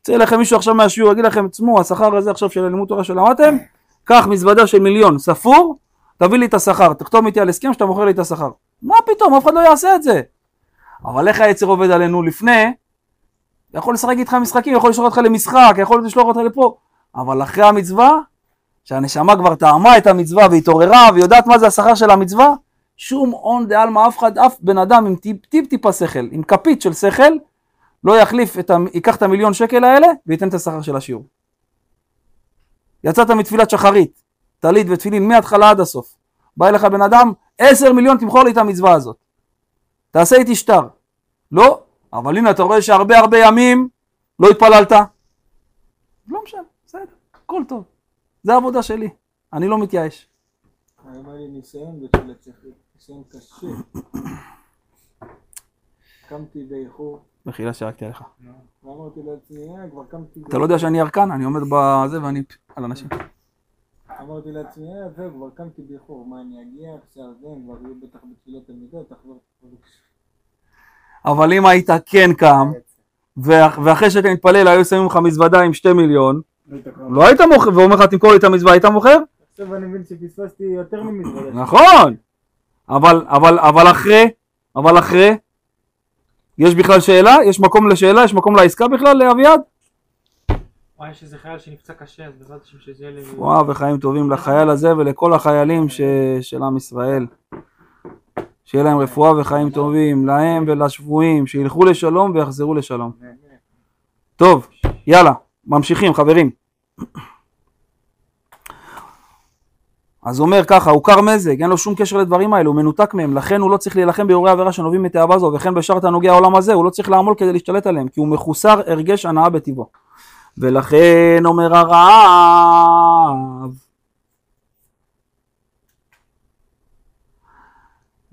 יצא לכם מישהו עכשיו מהשיעור, יגיד לכם, תשמעו, השכר הזה עכשיו של הלימוד תורה שלמדתם, קח מזוודה של מיליון, ספור, תביא לי את השכר, תחתום איתי על הסכם שאתה מוכר לי את השכר. מה פתאום, אף אחד לא יעשה את זה. אבל איך היצר עובד עלינו לפני? יכול לשחק איתך משחקים, יכול לשלוח אותך למשחק, יכול לשלוח אותך לפה, אבל אחרי המצווה, שהנשמה כבר טעמה את המצווה והתעוררה ויודעת מה זה השכר של המצווה, שום הון דעלמא אף אחד, אף בן אדם עם טיפ טיפ טיפה שכל, עם כפית של שכל, לא יחליף, את ה... ייקח את המיליון שקל האלה וייתן את השכר של השיעור. יצאת מתפילת שחרית, טלית ותפילין מההתחלה עד הסוף. בא אליך בן אדם, עשר מיליון תמכור לי את המצווה הזאת. תעשה איתי שטר. לא, אבל הנה אתה רואה שהרבה הרבה ימים לא התפללת. לא משנה, בסדר, הכל טוב. זה העבודה שלי, אני לא מתייאש.
היה לי ניסיון בתפילת שחרית, ניסיון קשה. קמתי באיחור,
מחילה שרקתי עליך.
לעצמי, אה.
אתה לא יודע שאני ירקן, אני עומד בזה ואני על אנשים.
אמרתי לעצמי, אה, זהו, כבר קמתי באיחור, מה אני אגיע, כשארזן, כבר יהיו בטח בתפילת תלמידות, תחזור.
אבל אם היית כן קם, ואח- ואחרי שאתה מתפלל היו שמים לך מזוודה עם שתי מיליון, לא היית מוכר, ואומר לך תמכור לי את המזוודה, היית מוכר?
עכשיו אני מבין שפספסתי יותר ממזוודה.
נכון, אבל, אבל, אבל אחרי, אבל אחרי, יש בכלל שאלה? יש מקום לשאלה? יש מקום לעסקה בכלל לאביעד?
וואי, יש איזה חייל שנפצע קשה, אז בעזרת השם שזה יהיה ל...
וואו, וחיים טובים לחייל הזה ולכל החיילים ש... של עם ישראל. שיהיה להם רפואה וחיים טובים, להם ולשבויים, שילכו לשלום ויחזרו לשלום. טוב, יאללה, ממשיכים חברים. אז אומר ככה, הוא קר מזג, אין לו שום קשר לדברים האלו, הוא מנותק מהם, לכן הוא לא צריך להילחם באירועי עבירה שנובעים מתאווה זו, וכן בשאר תענוגי העולם הזה, הוא לא צריך לעמול כדי להשתלט עליהם, כי הוא מחוסר הרגש הנאה בטבעו. ולכן אומר הרב,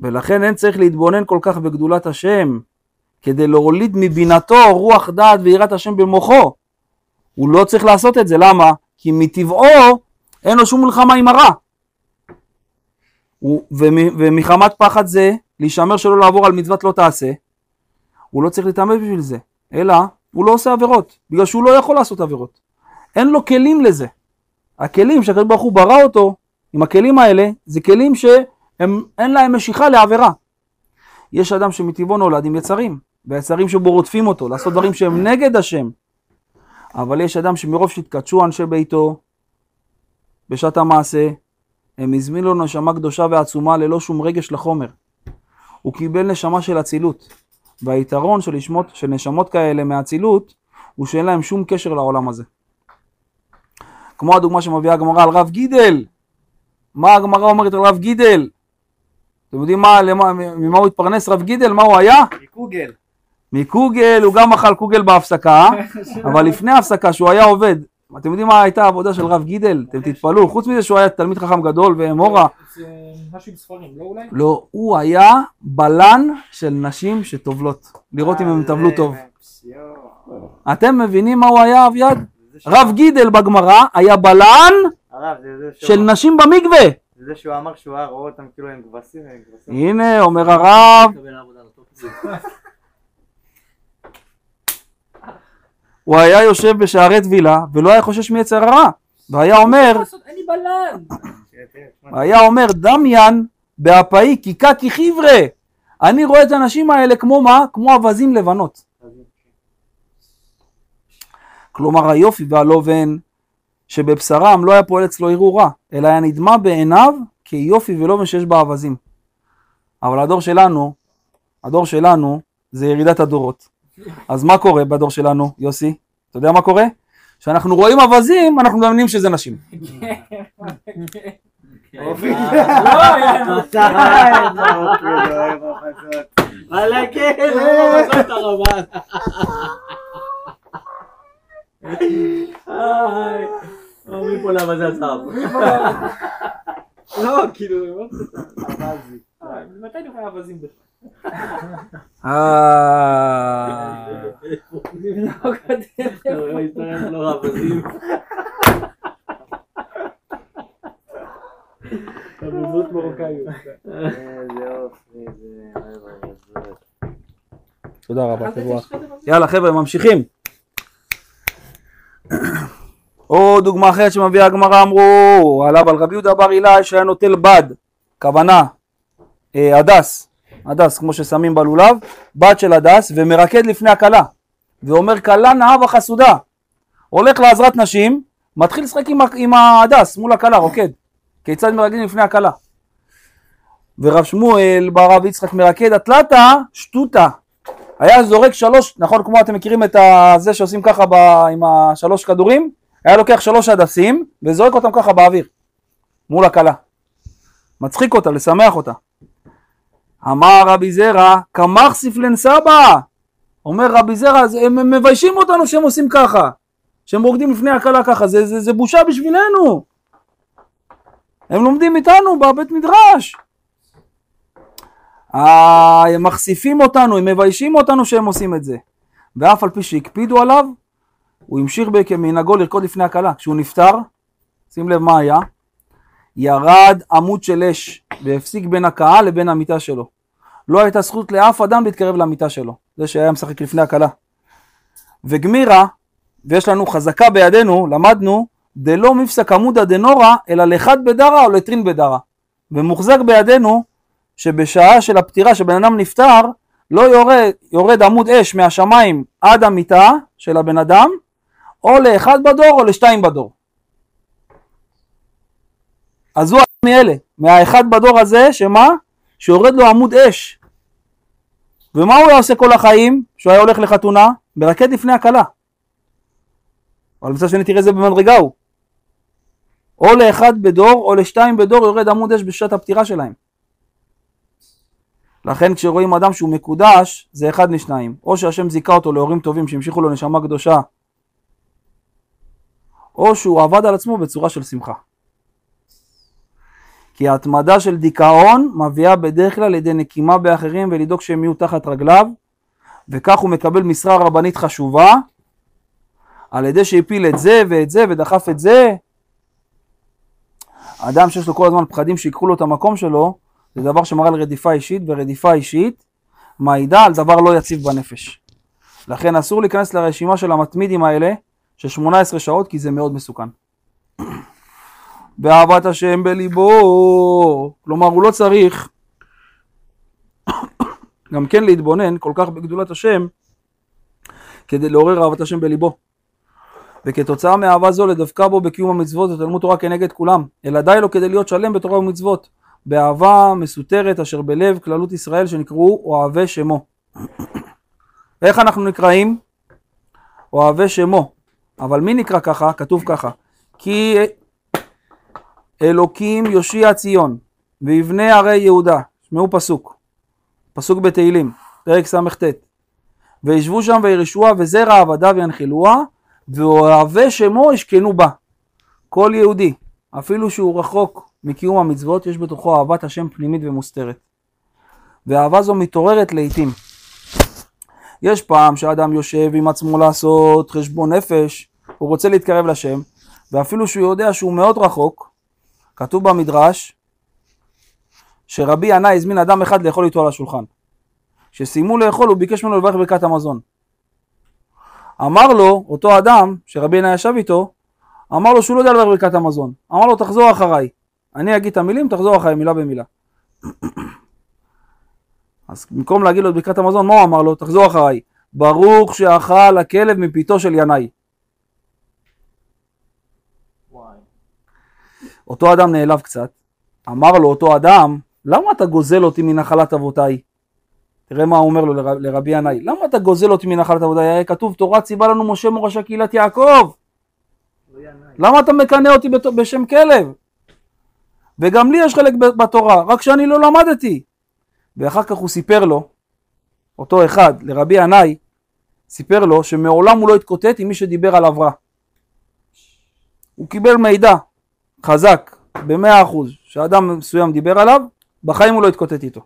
ולכן אין צריך להתבונן כל כך בגדולת השם, כדי להוליד מבינתו רוח דעת ויראת השם במוחו. הוא לא צריך לעשות את זה, למה? כי מטבעו אין לו שום מלחמה עם הרע. ומחמת פחד זה, להישמר שלא לעבור על מצוות לא תעשה, הוא לא צריך להתאמץ בשביל זה, אלא הוא לא עושה עבירות, בגלל שהוא לא יכול לעשות עבירות. אין לו כלים לזה. הכלים שהקדוש ברוך הוא ברא אותו, עם הכלים האלה, זה כלים שאין להם משיכה לעבירה. יש אדם שמטבעו נולד עם יצרים, והיצרים שבו רודפים אותו, לעשות דברים שהם נגד השם. אבל יש אדם שמרוב שהתקדשו אנשי ביתו בשעת המעשה, הם הזמינו לו נשמה קדושה ועצומה ללא שום רגש לחומר. הוא קיבל נשמה של אצילות, והיתרון של, לשמות, של נשמות כאלה מהאצילות, הוא שאין להם שום קשר לעולם הזה. כמו הדוגמה שמביאה הגמרא על רב גידל. מה הגמרא אומרת על רב גידל? אתם יודעים מה, למה, ממה הוא התפרנס רב גידל? מה הוא היה?
מקוגל.
מקוגל, הוא גם אכל קוגל בהפסקה, אבל לפני ההפסקה, שהוא היה עובד, אתם יודעים מה הייתה העבודה של רב גידל? אתם תתפלאו, חוץ מזה שהוא היה תלמיד חכם גדול ואמורה,
זה משהו עם ספרים, לא אולי?
לא, הוא היה בלן של נשים שטובלות, לראות אם הם טבלו טוב. אתם מבינים מה הוא היה, אביעד? רב גידל בגמרא היה בלן של נשים במקווה.
זה זה שהוא אמר שהוא היה רואה אותם כאילו הם כבשים, הם כבשים.
הנה, אומר הרב,
מקבל עבודה לא טוב.
הוא היה יושב בשערי טבילה, ולא היה חושש מיצר הרע, והיה אומר, היה אומר דמיין באפאי כי קקי חבר'ה. אני רואה את הנשים האלה כמו מה? כמו אווזים לבנות. כלומר היופי והלובן שבבשרם לא היה פועל אצלו ערעור רע אלא היה נדמה בעיניו כיופי ולובן שיש בה אווזים. אבל הדור שלנו הדור שלנו זה ירידת הדורות אז מה קורה בדור שלנו יוסי? אתה יודע מה קורה? כשאנחנו רואים אווזים אנחנו מאמינים שזה נשים.
לא,
כן, לא.
לא, כאילו? אה, מתי נראה אווזים בכלל?
אה...
לבדוק אותי.
רבזים.
אבוזות מרוקאיות.
איזה אופי, זה... אוי, אוי, אוי.
תודה רבה, תבורך. יאללה חבר'ה, ממשיכים. עוד דוגמה אחרת שמביאה הגמרא אמרו עליו על רבי יהודה בר אילאי שהיה נוטל בד, כוונה, הדס, הדס כמו ששמים בלולב, בד של הדס ומרקד לפני הכלה ואומר כלה נאה וחסודה הולך לעזרת נשים, מתחיל לשחק עם, עם ההדס מול הכלה, רוקד כיצד מרקדים לפני הכלה ורב שמואל בר רב יצחק מרקד אתלתא שטותא היה זורק שלוש, נכון כמו אתם מכירים את זה שעושים ככה ב, עם השלוש כדורים? היה לוקח שלוש הדסים וזורק אותם ככה באוויר מול הכלה. מצחיק אותה, לשמח אותה. אמר רבי זרע, קמח ספלן סבא. אומר רבי זרע, "זה- הם מביישים אותנו שהם עושים ככה. שהם רוקדים לפני הכלה ככה, זה, זה, זה בושה בשבילנו. הם לומדים איתנו בבית מדרש. אה, הם מחשיפים אותנו, הם מביישים אותנו שהם עושים את זה. ואף על פי שהקפידו עליו, הוא המשיך כמנהגו לרקוד לפני הכלה. כשהוא נפטר, שים לב מה היה, ירד עמוד של אש והפסיק בין הקהל לבין המיטה שלו. לא הייתה זכות לאף אדם להתקרב למיטה שלו, זה שהיה משחק לפני הכלה. וגמירה, ויש לנו חזקה בידינו, למדנו, דלא מפסק עמודא דנורא, אלא לחד בדרא או לטרין בדרא. ומוחזק בידינו, שבשעה של הפטירה שבן אדם נפטר, לא יורד, יורד עמוד אש מהשמיים עד המיטה של הבן אדם, או לאחד בדור או לשתיים בדור. אז הוא מאלה, מהאחד בדור הזה, שמה? שיורד לו עמוד אש. ומה הוא היה עושה כל החיים, שהוא היה הולך לחתונה? מרקד לפני הכלה. אבל מצד שני תראה איזה במדרגה הוא. או לאחד בדור או לשתיים בדור יורד עמוד אש בשעת הפטירה שלהם. לכן כשרואים אדם שהוא מקודש זה אחד משניים או שהשם זיכה אותו להורים טובים שהמשיכו לו נשמה קדושה או שהוא עבד על עצמו בצורה של שמחה. כי ההתמדה של דיכאון מביאה בדרך כלל לידי נקימה באחרים ולדאוג שהם יהיו תחת רגליו וכך הוא מקבל משרה רבנית חשובה על ידי שהפיל את זה ואת זה ודחף את זה אדם שיש לו כל הזמן פחדים שיקחו לו את המקום שלו, זה דבר שמראה על רדיפה אישית, ורדיפה אישית מעידה על דבר לא יציב בנפש. לכן אסור להיכנס לרשימה של המתמידים האלה של 18 שעות, כי זה מאוד מסוכן. ואהבת השם בליבו, כלומר הוא לא צריך גם כן להתבונן כל כך בגדולת השם כדי לעורר אהבת השם בליבו. וכתוצאה מאהבה זו לדבקה בו בקיום המצוות ותלמוד תורה כנגד כולם, אלא די לו כדי להיות שלם בתורה ומצוות, באהבה מסותרת אשר בלב כללות ישראל שנקראו אוהבי שמו. איך אנחנו נקראים? אוהבי שמו. אבל מי נקרא ככה? כתוב ככה. כי אלוקים יושיע ציון ויבנה ערי יהודה. שמעו פסוק. פסוק בתהילים, פרק סט. וישבו שם וירשוה וזרע עבדיו ינחילוה ואוהבי שמו ישכנו בה. כל יהודי, אפילו שהוא רחוק מקיום המצוות, יש בתוכו אהבת השם פנימית ומוסתרת. ואהבה זו מתעוררת לעיתים. יש פעם שאדם יושב עם עצמו לעשות חשבון נפש, הוא רוצה להתקרב לשם, ואפילו שהוא יודע שהוא מאוד רחוק, כתוב במדרש שרבי ינאי הזמין אדם אחד לאכול איתו על השולחן. כשסיימו לאכול הוא ביקש ממנו לברך ברכת המזון. אמר לו, אותו אדם, שרבי ינאי ישב איתו, אמר לו שהוא לא יודע לברך ברכת המזון. אמר לו, תחזור אחריי. אני אגיד את המילים, תחזור אחריי מילה במילה. אז במקום להגיד לו את ברכת המזון, מה הוא אמר לו? תחזור אחריי. ברוך שאכל הכלב מפיתו של ינאי.
וואי.
אותו אדם נעלב קצת, אמר לו אותו אדם, למה אתה גוזל אותי מנחלת אבותיי? תראה מה הוא אומר לו לר, לרבי ינאי, למה אתה גוזל אותי מנחלת אבותיי? הרי כתוב תורה ציווה לנו משה מורשה קהילת יעקב. למה אתה מקנא אותי בשם כלב? וגם לי יש חלק בתורה, רק שאני לא למדתי. ואחר כך הוא סיפר לו, אותו אחד, לרבי ינאי, סיפר לו שמעולם הוא לא התקוטט עם מי שדיבר עליו רע. הוא קיבל מידע חזק, במאה אחוז, שאדם מסוים דיבר עליו, בחיים הוא לא התקוטט איתו.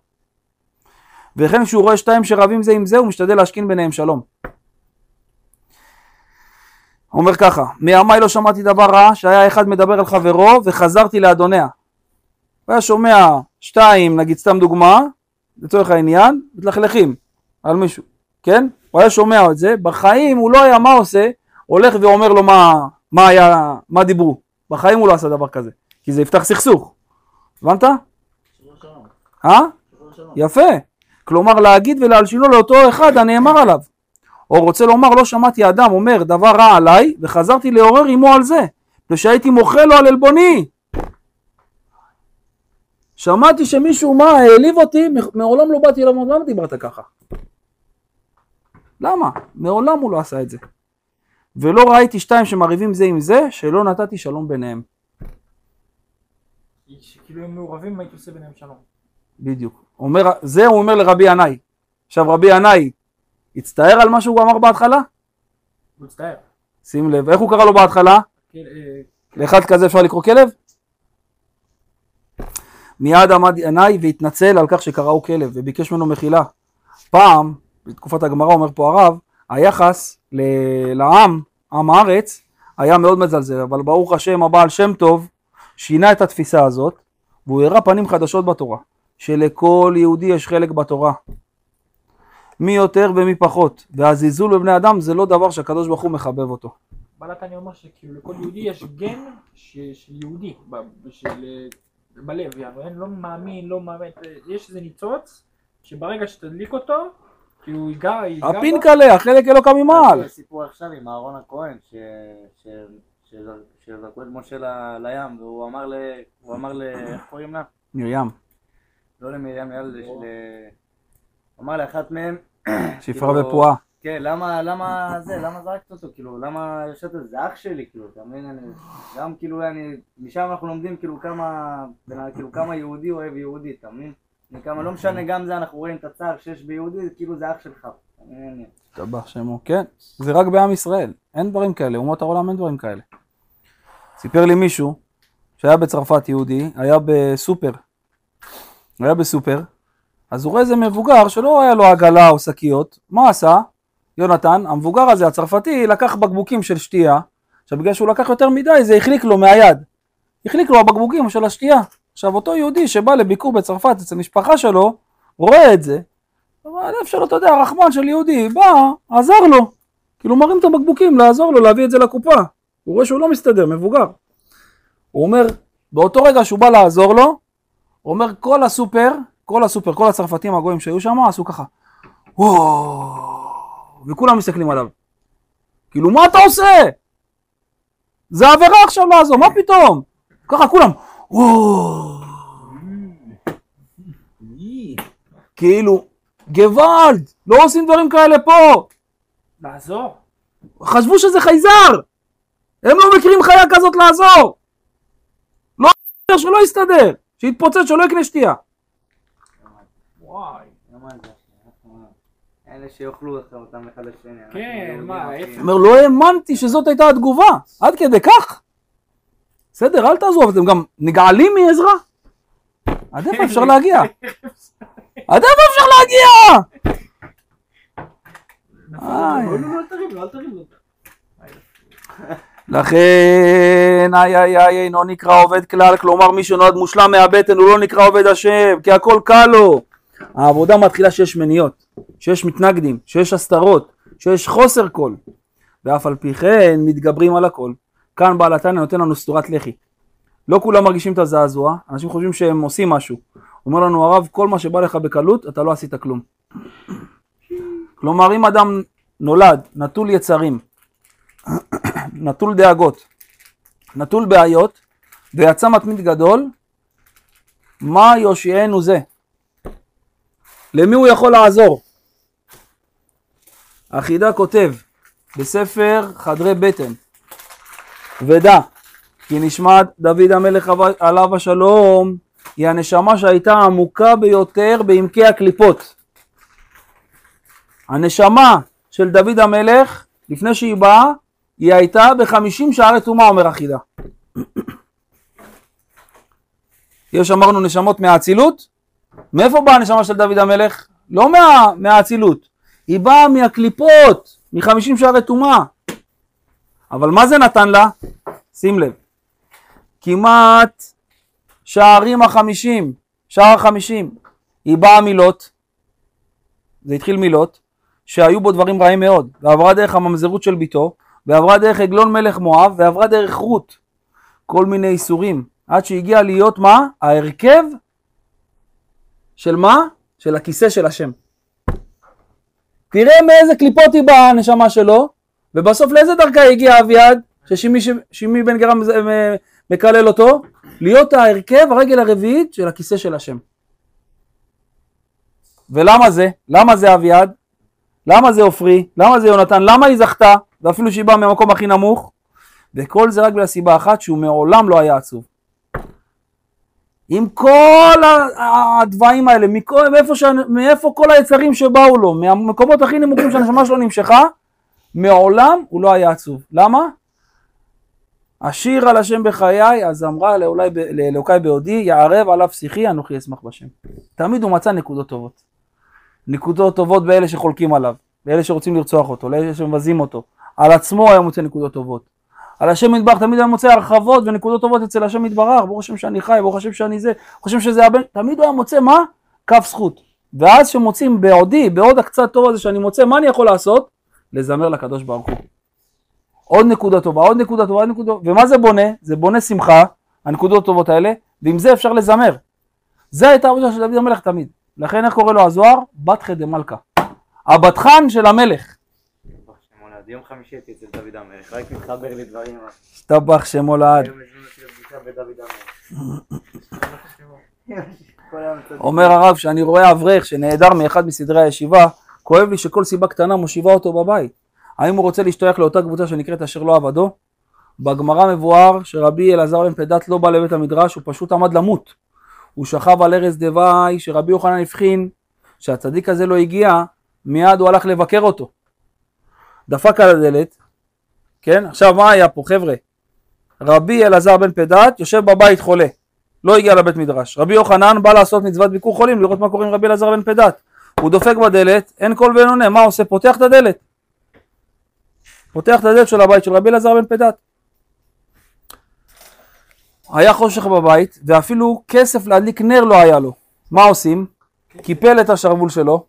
וכן כשהוא רואה שתיים שרבים זה עם זה, הוא משתדל להשכין ביניהם שלום. אומר ככה, מימיי לא שמעתי דבר רע שהיה אחד מדבר על חברו וחזרתי לאדוניה. הוא היה שומע שתיים, נגיד סתם דוגמה, לצורך העניין, מתלכלכים על מישהו, כן? הוא היה שומע את זה, בחיים הוא לא היה מה עושה, הולך ואומר לו מה, מה היה, מה דיברו. בחיים הוא לא עשה דבר כזה, כי זה יפתח סכסוך. הבנת? אה? יפה. כלומר להגיד ולהלשינו לאותו אחד הנאמר עליו. או רוצה לומר לא שמעתי אדם אומר דבר רע עליי וחזרתי לעורר עמו על זה. ושהייתי מוחה לו על עלבוני. שמעתי שמישהו מה העליב אותי מעולם לא באתי אליו למה דיברת ככה? למה? מעולם הוא לא עשה את זה. ולא ראיתי שתיים שמריבים זה עם זה שלא נתתי שלום ביניהם.
שכאילו הם מעורבים הייתי עושה ביניהם שלום.
בדיוק. אומר, זה הוא אומר לרבי ינאי. עכשיו רבי ינאי הצטער על מה שהוא אמר בהתחלה?
הוא מצטער.
שים לב, איך הוא קרא לו בהתחלה?
אה,
לאחד כזה אפשר לקרוא כלב? מיד עמד ינאי והתנצל על כך שקראו כלב וביקש ממנו מחילה. פעם, בתקופת הגמרא אומר פה הרב, היחס ל- לעם, עם הארץ, היה מאוד מזלזל, אבל ברוך השם הבעל שם טוב שינה את התפיסה הזאת והוא הראה פנים חדשות בתורה, שלכל יהודי יש חלק בתורה. מי יותר ומי פחות, והזלזול בבני אדם זה לא דבר שהקדוש ברוך הוא מחבב אותו.
בעלת אני אומר שכאילו לכל יהודי יש גן של יהודי של, אה, בלב, יענו, לא מאמין, לא מאמין, אה, יש איזה ניצוץ שברגע שתדליק אותו, כאילו ייגע, ייגע
הפינקלה, החלק אלוקה ממעל.
יש סיפור עכשיו עם אהרון הכהן, ש- ש- ש- שזרקו את משה ל- לים, והוא אמר ל... הוא אמר ל... איך קוראים לה?
מרים,
לא למרים. ל- הוא אמר לאחת מהם,
שפרה ופועה.
כן, למה, למה זה, למה זרקת אותו, כאילו, למה יושבת על זה, זה אח שלי, כאילו, אתה מבין, אני, גם כאילו, אני, משם אנחנו לומדים כאילו כמה, כאילו כמה יהודי אוהב יהודי, אתה מבין? כמה, לא משנה, גם זה אנחנו רואים את הצער שיש ביהודי, זה כאילו זה אח שלך?
השתבח שמו. כן, זה רק בעם ישראל, אין דברים כאלה, אומות העולם אין דברים כאלה. סיפר לי מישהו שהיה בצרפת יהודי, היה בסופר, היה בסופר, אז הוא רואה איזה מבוגר שלא היה לו עגלה או שקיות, מה עשה? יונתן, המבוגר הזה, הצרפתי, לקח בקבוקים של שתייה, עכשיו בגלל שהוא לקח יותר מדי זה החליק לו מהיד, החליק לו הבקבוקים של השתייה. עכשיו אותו יהודי שבא לביקור בצרפת אצל משפחה שלו, רואה את זה, הלב שלו, אתה יודע, רחמן של יהודי, בא, עזר לו. כאילו מרים את הבקבוקים, לעזור לו, להביא את זה לקופה. הוא רואה שהוא לא מסתדר, מבוגר. הוא אומר, באותו רגע שהוא בא לעזור לו, הוא אומר, כל הסופר, כל הסופר, כל הצרפתים הגויים שהיו שם, עשו ככה. וכולם מסתכלים עליו. כאילו, מה אתה עושה? זה עבירה עכשיו לעזור, מה פתאום? ככה כולם, וואו. כאילו, גוואלד, לא עושים דברים כאלה פה.
לעזור.
חשבו שזה חייזר! הם לא מכירים חיה כזאת לעזור! לא שלא יסתדר, שיתפוצץ, שלא יקנה שתייה.
וואי.
אלה שיאכלו אותם אחד לשני.
כן, מה?
אומר, לא האמנתי שזאת הייתה התגובה, עד כדי כך. בסדר, אל תעזוב, אתם גם נגעלים מעזרה? עד איפה אפשר להגיע? עד איפה אפשר להגיע?
לא, לא, לא, לו.
לכן, איי איי איי, אינו נקרא עובד כלל, כלומר מי שנולד מושלם מהבטן הוא לא נקרא עובד השם, כי הכל קל לו. העבודה מתחילה שיש מניות, שיש מתנגדים, שיש הסתרות, שיש חוסר קול. ואף על פי כן מתגברים על הכל. כאן בעל התניא נותן לנו סטורת לחי. לא כולם מרגישים את הזעזוע, אנשים חושבים שהם עושים משהו. אומר לנו הרב, כל מה שבא לך בקלות, אתה לא עשית כלום. כלומר, אם אדם נולד נטול יצרים, נטול דאגות, נטול בעיות, ויצא מתמיד גדול, מה יושיענו זה? למי הוא יכול לעזור? החידה כותב בספר חדרי בטן, ודע כי נשמת דוד המלך עליו השלום היא הנשמה שהייתה עמוקה ביותר בעמקי הקליפות. הנשמה של דוד המלך, לפני שהיא באה, היא הייתה בחמישים שערי טומאה, אומר החידה. יש אמרנו נשמות מהאצילות, מאיפה באה הנשמה של דוד המלך? לא מה, מהאצילות, היא באה מהקליפות, מחמישים שערי טומאה. אבל מה זה נתן לה? שים לב, כמעט שערים החמישים, שער החמישים, היא באה מילות, זה התחיל מילות, שהיו בו דברים רעים מאוד, ועברה דרך הממזרות של ביתו, ועברה דרך עגלון מלך מואב, ועברה דרך רות, כל מיני איסורים, עד שהגיע להיות מה? ההרכב של מה? של הכיסא של השם. תראה מאיזה קליפות היא באה הנשמה שלו, ובסוף לאיזה דרכה הגיע אביעד, ששימי שימי בן גרם מקלל אותו, להיות ההרכב, הרגל הרביעית של הכיסא של השם. ולמה זה? למה זה אביעד? למה זה עופרי? למה זה יונתן? למה היא זכתה? ואפילו שהיא באה מהמקום הכי נמוך? וכל זה רק בגלל אחת, שהוא מעולם לא היה עצוב. עם כל הדברים האלה, מכל, מאיפה. מאיפה כל היצרים שבאו לו, מהמקומות הכי נמוכים שהנשמה שלו נמשכה, מעולם הוא לא היה עצוב. למה? אשיר על השם בחיי, אז אמרה לאולי, לאלוקיי בעודי, יערב עליו שיחי, אנוכי אשמח בשם. תמיד הוא מצא נקודות טובות. נקודות טובות באלה שחולקים עליו, באלה שרוצים לרצוח אותו, לאלה שמבזים אותו. על עצמו היה מוצא נקודות טובות. על השם יתברך תמיד היה מוצא הרחבות ונקודות טובות אצל השם יתברך, ברוך השם שאני חי, ברוך השם שאני זה, השם שזה הבן, תמיד הוא היה מוצא מה? כף זכות. ואז שמוצאים בעודי, בעוד הקצת טוב הזה שאני מוצא, מה אני יכול לעשות? לזמר לקדוש ברוך הוא. עוד נקודה טובה, עוד נקודה טובה, עוד נקודה טובה, ומה זה בונה? זה בונה שמחה, הנקודות הטובות האלה, ועם זה אפשר לזמר. זה הייתה העבודה של דוד המלך תמיד. לכן איך קורא לו הזוהר? בת חדה מלכה. הבטחן של המלך.
שמולד. יום חמישי הייתי אצל דוד המלך, רק מתחבר לי דברים.
השתבח שמו לעד. אומר הרב, שאני רואה אברך שנעדר מאחד מסדרי הישיבה, כואב לי שכל סיבה קטנה מושיבה אותו בבית. האם הוא רוצה להשתייך לאותה קבוצה שנקראת אשר לא עבדו? בגמרא מבואר שרבי אלעזר בן פדת לא בא לבית המדרש, הוא פשוט עמד למות. הוא שכב על ערש דווי, שרבי יוחנן הבחין שהצדיק הזה לא הגיע, מיד הוא הלך לבקר אותו. דפק על הדלת, כן? עכשיו מה היה פה חבר'ה? רבי אלעזר בן פדת יושב בבית חולה, לא הגיע לבית מדרש. רבי יוחנן בא לעשות מצוות ביקור חולים, לראות מה קורה עם רבי אלעזר בן פדת. הוא דופק בדלת, אין קול ואין עונה, מה עושה? פותח את הדלת. פותח את הדלת של הבית של רבי אלעזר בן פדת. היה חושך בבית, ואפילו כסף להדליק נר לא היה לו. מה עושים? קיפל את השרוול שלו,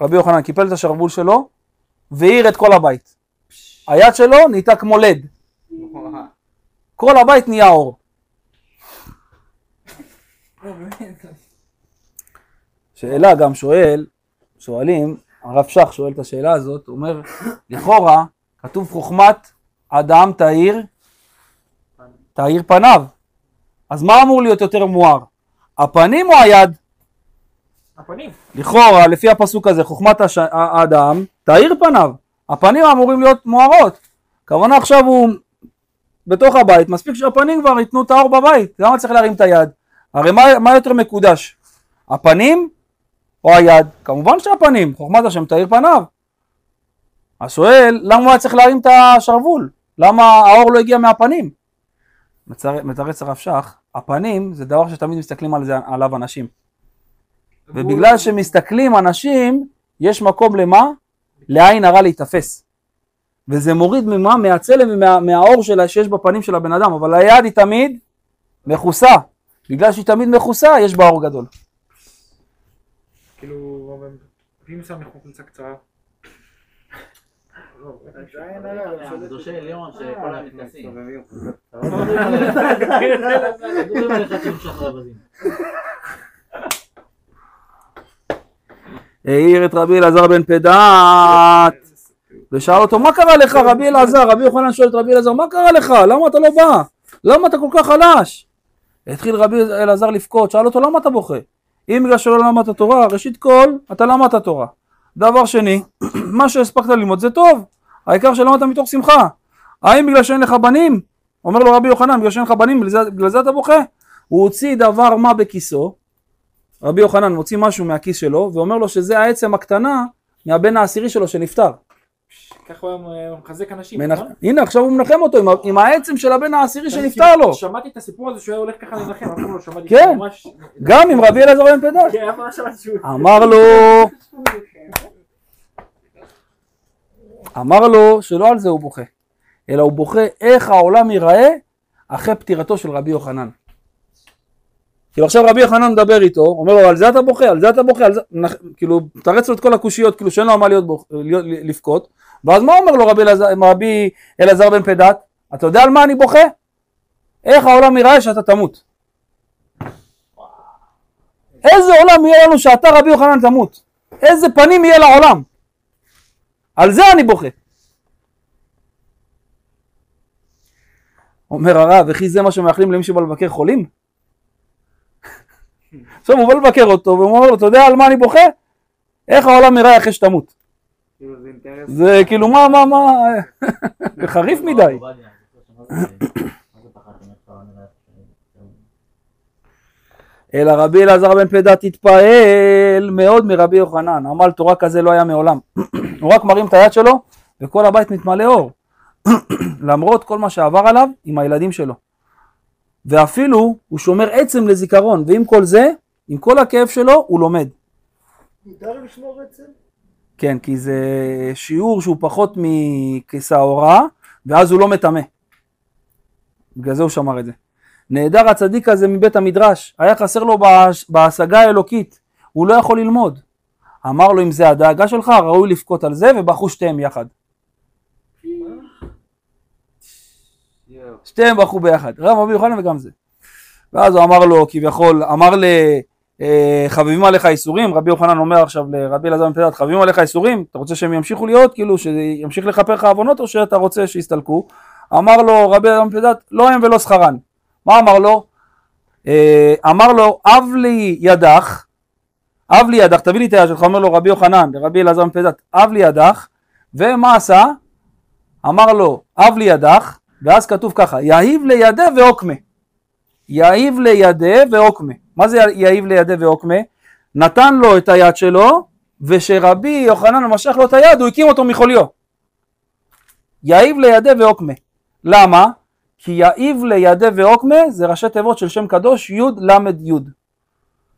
רבי יוחנן קיפל את השרוול שלו, והאיר את כל הבית. היד שלו נהייתה כמו לד, כל הבית נהיה אור. שאלה גם שואל, שואלים, הרב שך שואל את השאלה הזאת, הוא אומר, לכאורה, כתוב חוכמת אדם תאיר, תאיר פניו. אז מה אמור להיות יותר מואר? הפנים או היד?
הפנים.
לכאורה, לפי הפסוק הזה, חוכמת הש... האדם, תאיר פניו. הפנים אמורים להיות מוארות. הכוונה עכשיו הוא בתוך הבית, מספיק שהפנים כבר ייתנו את האור בבית. למה צריך להרים את היד? הרי מה, מה יותר מקודש? הפנים או היד? כמובן שהפנים, חוכמת השם תאיר פניו. אז שואל, למה הוא היה צריך להרים את השרוול? למה האור לא הגיע מהפנים? מתרץ הרב שך, הפנים זה דבר שתמיד מסתכלים על זה, עליו אנשים. ובגלל שמסתכלים אנשים, יש מקום למה? לעין הרע להיתפס. וזה מוריד ממה? מהצלם ומהאור שלה שיש בפנים של הבן אדם, אבל היד היא תמיד מכוסה. בגלל שהיא תמיד מכוסה, יש בה אור גדול.
כאילו, אבל אם שם חולצה קצרה. לא,
עליון שכל היום. מדברים עליך תמשך רבדים.
העיר את רבי אלעזר בן פדת, ושאל אותו, מה קרה לך רבי אלעזר? רבי יוחנן שואל את רבי אלעזר, מה קרה לך? למה אתה לא בא? למה אתה כל כך חלש? התחיל רבי אלעזר לבכות, שאל אותו, למה אתה בוכה? אם בגלל שלא למדת תורה, ראשית כל, אתה למדת תורה. דבר שני, מה שהספקת ללמוד זה טוב, העיקר שלמדת מתוך שמחה. האם בגלל שאין לך בנים? אומר לו רבי יוחנן, בגלל שאין לך בנים, בגלל זה, אתה בוכה? הוא הוציא דבר מה בכיסו, רבי יוחנן מוציא משהו מהכיס שלו, ואומר לו שזה העצם הקטנה מהבן העשירי שלו שנפטר.
ככה הוא היה מחזק אנשים.
מנח...
נכון?
הנה עכשיו הוא מנחם אותו עם, העצם של הבן העשירי שנפטר לו.
שמעתי את הסיפור הזה שהוא היה הולך ככה לנחם, אף פעם לא שמעתי.
כן. גם עם רבי אלעזר בן פדת.
כן, אף פעם לא שמעתי שהוא...
אמר לו, אמר לו שלא על זה הוא בוכה, אלא הוא בוכה איך העולם ייראה אחרי פטירתו של רבי יוחנן. כאילו עכשיו רבי יוחנן מדבר איתו, אומר לו על זה אתה בוכה, על זה אתה בוכה, על זה, כאילו תרץ לו את כל הקושיות, כאילו שאין לו על מה להיות, בוכ- לבכות, ואז מה אומר לו רבי אלעזר, רבי אלעזר בן פדת? אתה יודע על מה אני בוכה? איך העולם ייראה שאתה תמות. איזה עולם יהיה לנו שאתה רבי יוחנן תמות? איזה פנים יהיה לעולם? על זה אני בוכה. אומר הרב, וכי זה מה שמאחלים למי שבא לבקר חולים? עכשיו הוא בא לבקר אותו, והוא אומר לו, אתה יודע על מה אני בוכה? איך העולם נראה אחרי שתמות?
זה אינטרס.
זה כאילו מה, מה, מה, זה חריף מדי.
אתה נראה?
אלא רבי אלעזר בן פדת התפעל מאוד מרבי יוחנן, עמל תורה כזה לא היה מעולם. הוא רק מרים את היד שלו וכל הבית מתמלא אור. למרות כל מה שעבר עליו עם הילדים שלו. ואפילו הוא שומר עצם לזיכרון, ועם כל זה, עם כל הכאב שלו, הוא לומד.
מותר לשמור עצם?
כן, כי זה שיעור שהוא פחות מכשעורה, ואז הוא לא מטמא. בגלל זה הוא שמר את זה. נעדר הצדיק הזה מבית המדרש, היה חסר לו בהש- בהשגה האלוקית, הוא לא יכול ללמוד. אמר לו, אם זה הדאגה שלך, ראוי לבכות על זה, ובכו שתיהם יחד. שתיהם בכו ביחד, רב רבי יוחנן וגם זה. ואז הוא אמר לו, כביכול, אמר ל... אה, חביבים עליך איסורים, רבי יוחנן אומר עכשיו לרבי אלעזר פדת, חביבים עליך איסורים, אתה רוצה שהם ימשיכו להיות, כאילו שימשיך לכפר לך עוונות, או שאתה רוצה שיסתלקו? אמר לו רבי אלעזר פדת, לא הם ולא שכרן. מה אמר לו? אה, אמר לו, אב לי ידך, אב לי ידך, תביא לי את היד שלך, אומר לו רבי יוחנן, לרבי אלעזר פדת, אב לי ידך, ומה עשה? אמר לו, אב לי ידך, ואז כתוב ככה, יהיב לידה ועוקמה. יהיב לידה ועוקמה. מה זה יהיב לידה ועוקמה? נתן לו את היד שלו, ושרבי יוחנן משך לו את היד, הוא הקים אותו מחוליו. יהיב לידה ועוקמה. למה? כי יהיב לידה ועוקמה זה ראשי תיבות של שם קדוש י' ל' י'.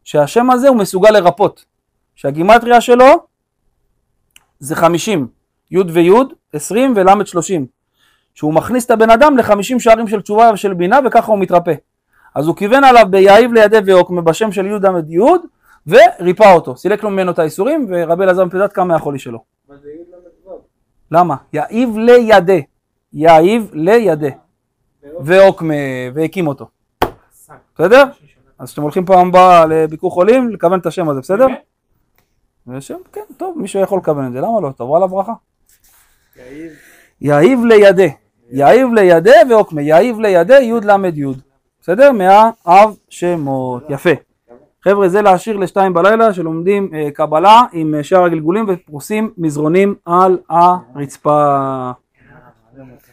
שהשם הזה הוא מסוגל לרפות. שהגימטריה שלו זה 50, י' וי', 20 ול' 30. שהוא מכניס את הבן אדם לחמישים שערים של תשובה ושל בינה וככה הוא מתרפא. אז הוא כיוון עליו ביעיב לידי ועוקמה בשם של י' ל' י' וריפא אותו, סילק לו ממנו את האיסורים ורבי אלעזר מפדת קם מהחולי שלו.
מה זה י' ל"ו?
למה? יעיב לידה, יעיב לידה ועוקמה והקים אותו. בסדר? אז כשאתם הולכים פעם הבאה לביקור חולים, לכוון את השם הזה, בסדר?
באמת?
זה שם, כן, טוב, מישהו יכול לכוון את זה, למה לא? תבוא עליו ברכה. יעיב לידה, יעיב לידה ועוקמה, יעיב לידה י' ל' י', בסדר? מהאב שמות, יפה. חבר'ה, זה להשאיר לשתיים בלילה שלומדים אה, קבלה עם אה, שאר הגלגולים ופרוסים מזרונים על הרצפה.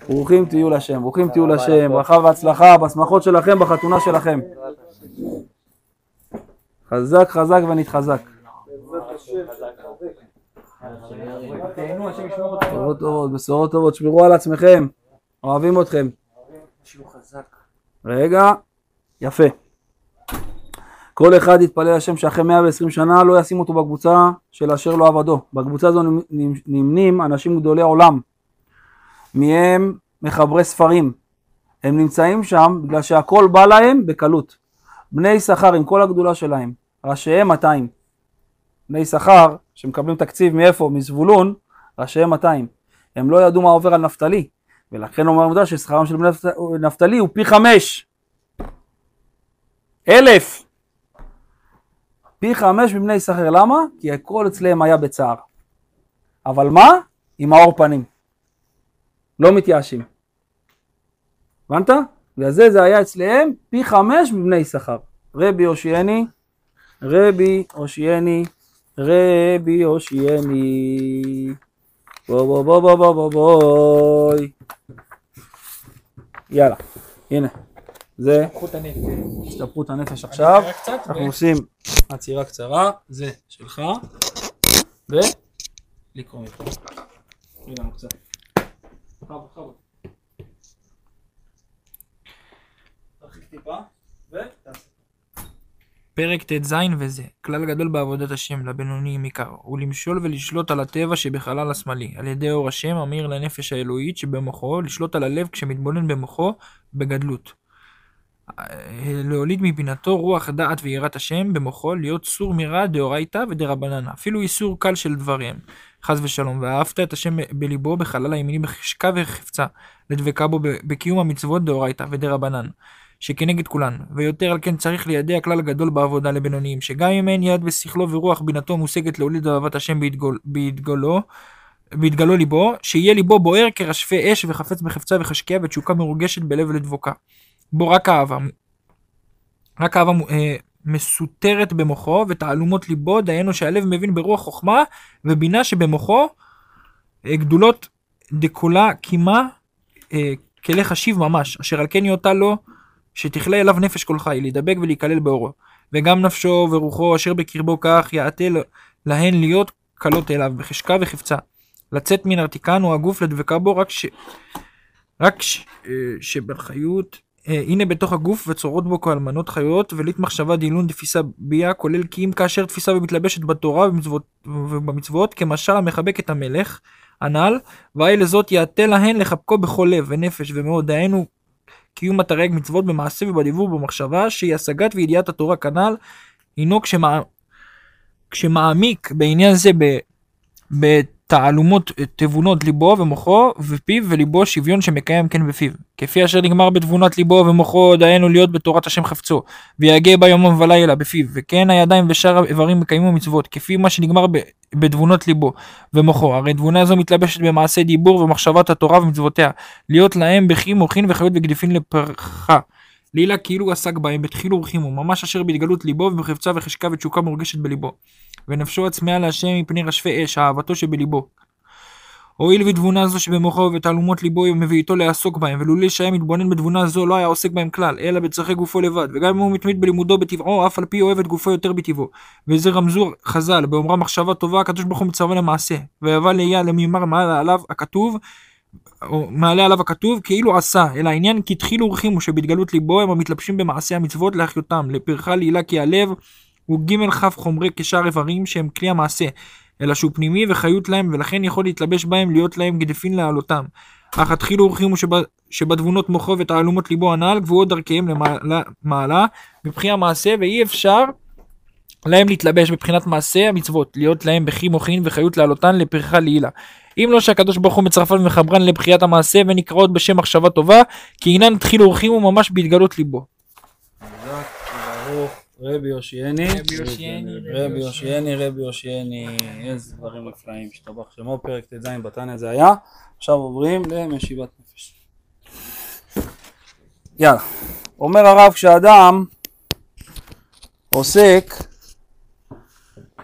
ברוכים תהיו לשם, ברוכים תהיו לשם, ברכה והצלחה בשמחות שלכם, בחתונה שלכם. חזק חזק ונתחזק. בשורות טובות, בשורות טובות, שמרו על עצמכם, אוהבים אתכם. רגע, יפה. כל אחד יתפלל השם שאחרי 120 שנה לא ישים אותו בקבוצה של אשר לא עבדו. בקבוצה הזו נמ- נמנים אנשים גדולי עולם. מהם מחברי ספרים. הם נמצאים שם בגלל שהכל בא להם בקלות. בני יששכר עם כל הגדולה שלהם, ראשיהם 200. בני יששכר שמקבלים תקציב מאיפה? מזבולון, ראשיהם 200. הם לא ידעו מה עובר על נפתלי, ולכן אומר המדרש ששכרם של בני נפת- נפתלי הוא פי חמש. אלף. פי חמש מבני יששכר. למה? כי הכל אצלם היה בצער. אבל מה? עם האור פנים. לא מתייאשים. הבנת? בגלל זה זה היה אצלם פי חמש מבני יששכר. רבי הושיעני, רבי הושיעני, רבי הושיעני. בוא בוא בוא בוא בוא בוא בואי. יאללה, הנה. זה. השתפרות הנפש עכשיו. אנחנו עושים עצירה קצרה, זה שלך, ולקרוא מפה. תרחיק טיפה, ותעשה.
פרק ט"ז וזה, כלל גדול בעבודת השם, לבינוניים עיקר, הוא למשול ולשלוט על הטבע שבחלל השמאלי, על ידי אור השם המאיר לנפש האלוהית שבמוחו, לשלוט על הלב כשמתבונן במוחו בגדלות. להוליד מבינתו רוח דעת ויראת השם במוחו, להיות סור מרע דאורייתא ודרבנן, אפילו איסור קל של דברים, חס ושלום, ואהבת את השם בליבו בחלל הימיני בחשקה וחפצה, לדבקה בו בקיום המצוות דאורייתא ודרבנן. שכנגד כולן, ויותר על כן צריך לידע כלל גדול בעבודה לבינוניים, שגם אם אין יד בשכלו ורוח בינתו מושגת להוליד אהבת השם בהתגול, בהתגולו, בהתגלו ליבו, שיהיה ליבו בוער כרשפי אש וחפץ בחפצה וחשקיה ותשוקה מרוגשת בלב ולדבוקה. בו רק אהבה, רק אהבה אה, מסותרת במוחו ותעלומות ליבו, דהיינו שהלב מבין ברוח חוכמה ובינה שבמוחו אה, גדולות דקולה קימה אה, כלי חשיב ממש, אשר על כן יוטה לו שתכלה אליו נפש כל חי, להידבק ולהיכלל באורו. וגם נפשו ורוחו אשר בקרבו כך יעטה להן להיות קלות אליו, בחשקה וחפצה. לצאת מן הרתיקן או הגוף לדבקה בו רק ש... רק ש... אה, שבחיות אה, הנה בתוך הגוף וצורות בו כאלמנות חיות ולית מחשבה דילון דפיסה ביה כולל כי אם כאשר תפיסה ומתלבשת בתורה ובמצוות, ובמצוות כמשל המחבק את המלך הנ"ל והי לזאת יעטה להן לחבקו בכל לב ונפש ומאוד דהיינו קיום התרי"ג מצוות במעשה ובדיבור ובמחשבה שהיא השגת וידיעת התורה כנ"ל הינו כשמע... כשמעמיק בעניין זה ב... בתעלומות תבונות ליבו ומוחו ופיו וליבו שוויון שמקיים כן בפיו. כפי אשר נגמר בתבונת ליבו ומוחו דהיינו להיות בתורת השם חפצו ויגע בה יומם ולילה בפיו וכן הידיים ושאר האיברים מקיימו מצוות כפי מה שנגמר ב... בתבונות ליבו ומוחו הרי תבונה זו מתלבשת במעשה דיבור ומחשבת התורה ומצוותיה להיות להם בכי מוחין וחיות וגדיפין לפרחה. לילה כאילו עסק בהם בתחילו ורחימו ממש אשר בהתגלות ליבו ובחפצה וחשקה ותשוקה מורגשת בליבו. ונפשו הצמאה להשם מפני רשפי אש אהבתו שבליבו. הואיל ותבונה זו שבמוחו ובתעלומות ליבו מביאתו לעסוק בהם ולולי שהיה מתבונן בתבונה זו לא היה עוסק בהם כלל אלא בצרכי גופו לבד. וגם אם הוא מתמיד בלימודו בטבעו אף על פי אוהב את גופו יותר בטבעו. וזה רמזו חז"ל באומרם מחשבה טובה הקדוש ברוך הוא מצווה למעשה ויבא לאייל למימר מעלה עליו הכתוב או מעלה עליו הכתוב כאילו עשה אלא העניין כי תחילו ורחימו שבהתגלות ליבו הם המתלבשים במעשה המצוות להחיותם. לפרחה לעילה כי הלב הוא ג' כ' חומרי כשאר איברים שהם כלי המעשה אלא שהוא פנימי וחיות להם ולכן יכול להתלבש בהם להיות להם גדפין להעלותם. אך התחילו אורחים שב, שבתבונות מוחו ותעלומות ליבו הנ"ל גבוהות דרכיהם למעלה, מעלה מבחינת מעשה ואי אפשר להם להתלבש מבחינת מעשה המצוות, להיות להם בכי מוחין וחיות לעלותן לפרחה לעילה. אם לא שהקדוש ברוך הוא מצרפן ומחברן לבחיית המעשה ונקראות בשם מחשבה טובה, כי אינן התחילו אורחים וממש בהתגלות ליבו.
רבי יושייני,
רבי יושייני,
רבי יושייני, רבי יושייני, איזה דברים נפלאים, השתבח שמו, פרק ט"ז בתניא זה היה, עכשיו עוברים למשיבת נפש. יאללה, אומר הרב כשאדם עוסק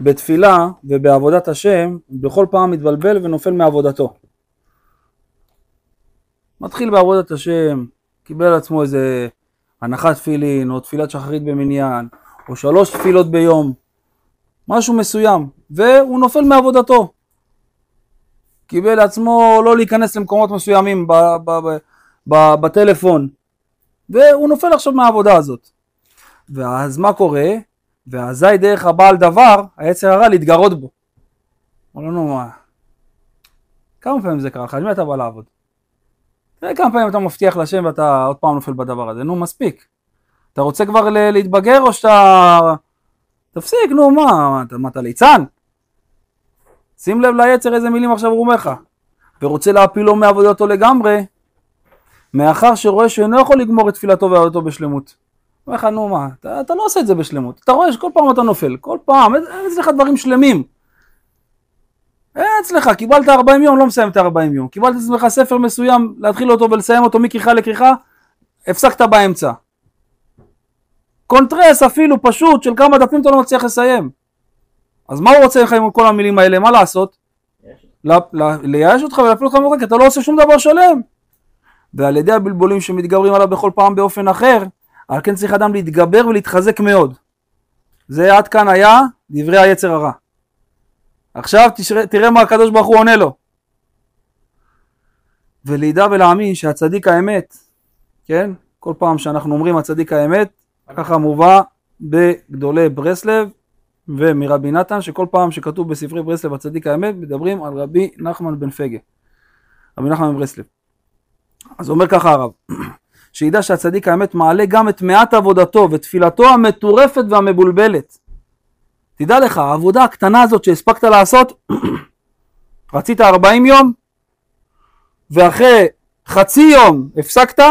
בתפילה ובעבודת השם, בכל פעם מתבלבל ונופל מעבודתו. מתחיל בעבודת השם, קיבל על עצמו איזה הנחת תפילין, או תפילת שחרית במניין, או שלוש תפילות ביום, משהו מסוים, והוא נופל מעבודתו. קיבל לעצמו לא להיכנס למקומות מסוימים ב- ב- ב- ב- בטלפון, והוא נופל עכשיו מהעבודה הזאת. ואז מה קורה? ואזי דרך הבעל דבר, היצר הרע להתגרות בו. אמר לו, נו מה, כמה פעמים זה קרה לך? על אתה בא לעבוד? תראה כמה פעמים אתה מבטיח לשם ואתה עוד פעם נופל בדבר הזה, נו מספיק. אתה רוצה כבר להתבגר או שאתה... תפסיק, נו מה, אתה, מה אתה ליצן? שים לב ליצר איזה מילים עכשיו הוא אומר לך. ורוצה להפילו מעבודתו לגמרי, מאחר שרואה שאינו יכול לגמור את תפילתו ועבודתו בשלמות. אומר לך, נו מה, אתה, אתה לא עושה את זה בשלמות. אתה רואה שכל פעם אתה נופל, כל פעם, אין אצלך דברים שלמים. אין אצלך, קיבלת 40 יום, לא מסיים את ה-40 יום. קיבלת אצלך ספר מסוים, להתחיל אותו ולסיים אותו מכריכה לכריכה, הפסקת באמצע. קונטרס אפילו פשוט של כמה דפים אתה לא מצליח לסיים. אז מה הוא רוצה לך עם כל המילים האלה? מה לעשות? לייאש אותך ולהפיל אותך מרחק, אתה לא עושה שום דבר שלם. ועל ידי הבלבולים שמתגברים עליו בכל פעם באופן אחר, על כן צריך אדם להתגבר ולהתחזק מאוד. זה עד כאן היה דברי היצר הרע. עכשיו תשרה, תראה מה הקדוש ברוך הוא עונה לו. ולידע ולהאמין שהצדיק האמת, כן? כל פעם שאנחנו אומרים הצדיק האמת, ככה מובא בגדולי ברסלב ומרבי נתן, שכל פעם שכתוב בספרי ברסלב הצדיק האמת, מדברים על רבי נחמן בן פגה. רבי נחמן בן ברסלב. אז אומר ככה הרב, שידע שהצדיק האמת מעלה גם את מעט עבודתו ותפילתו המטורפת והמבולבלת. תדע לך, העבודה הקטנה הזאת שהספקת לעשות, רצית 40 יום, ואחרי חצי יום הפסקת,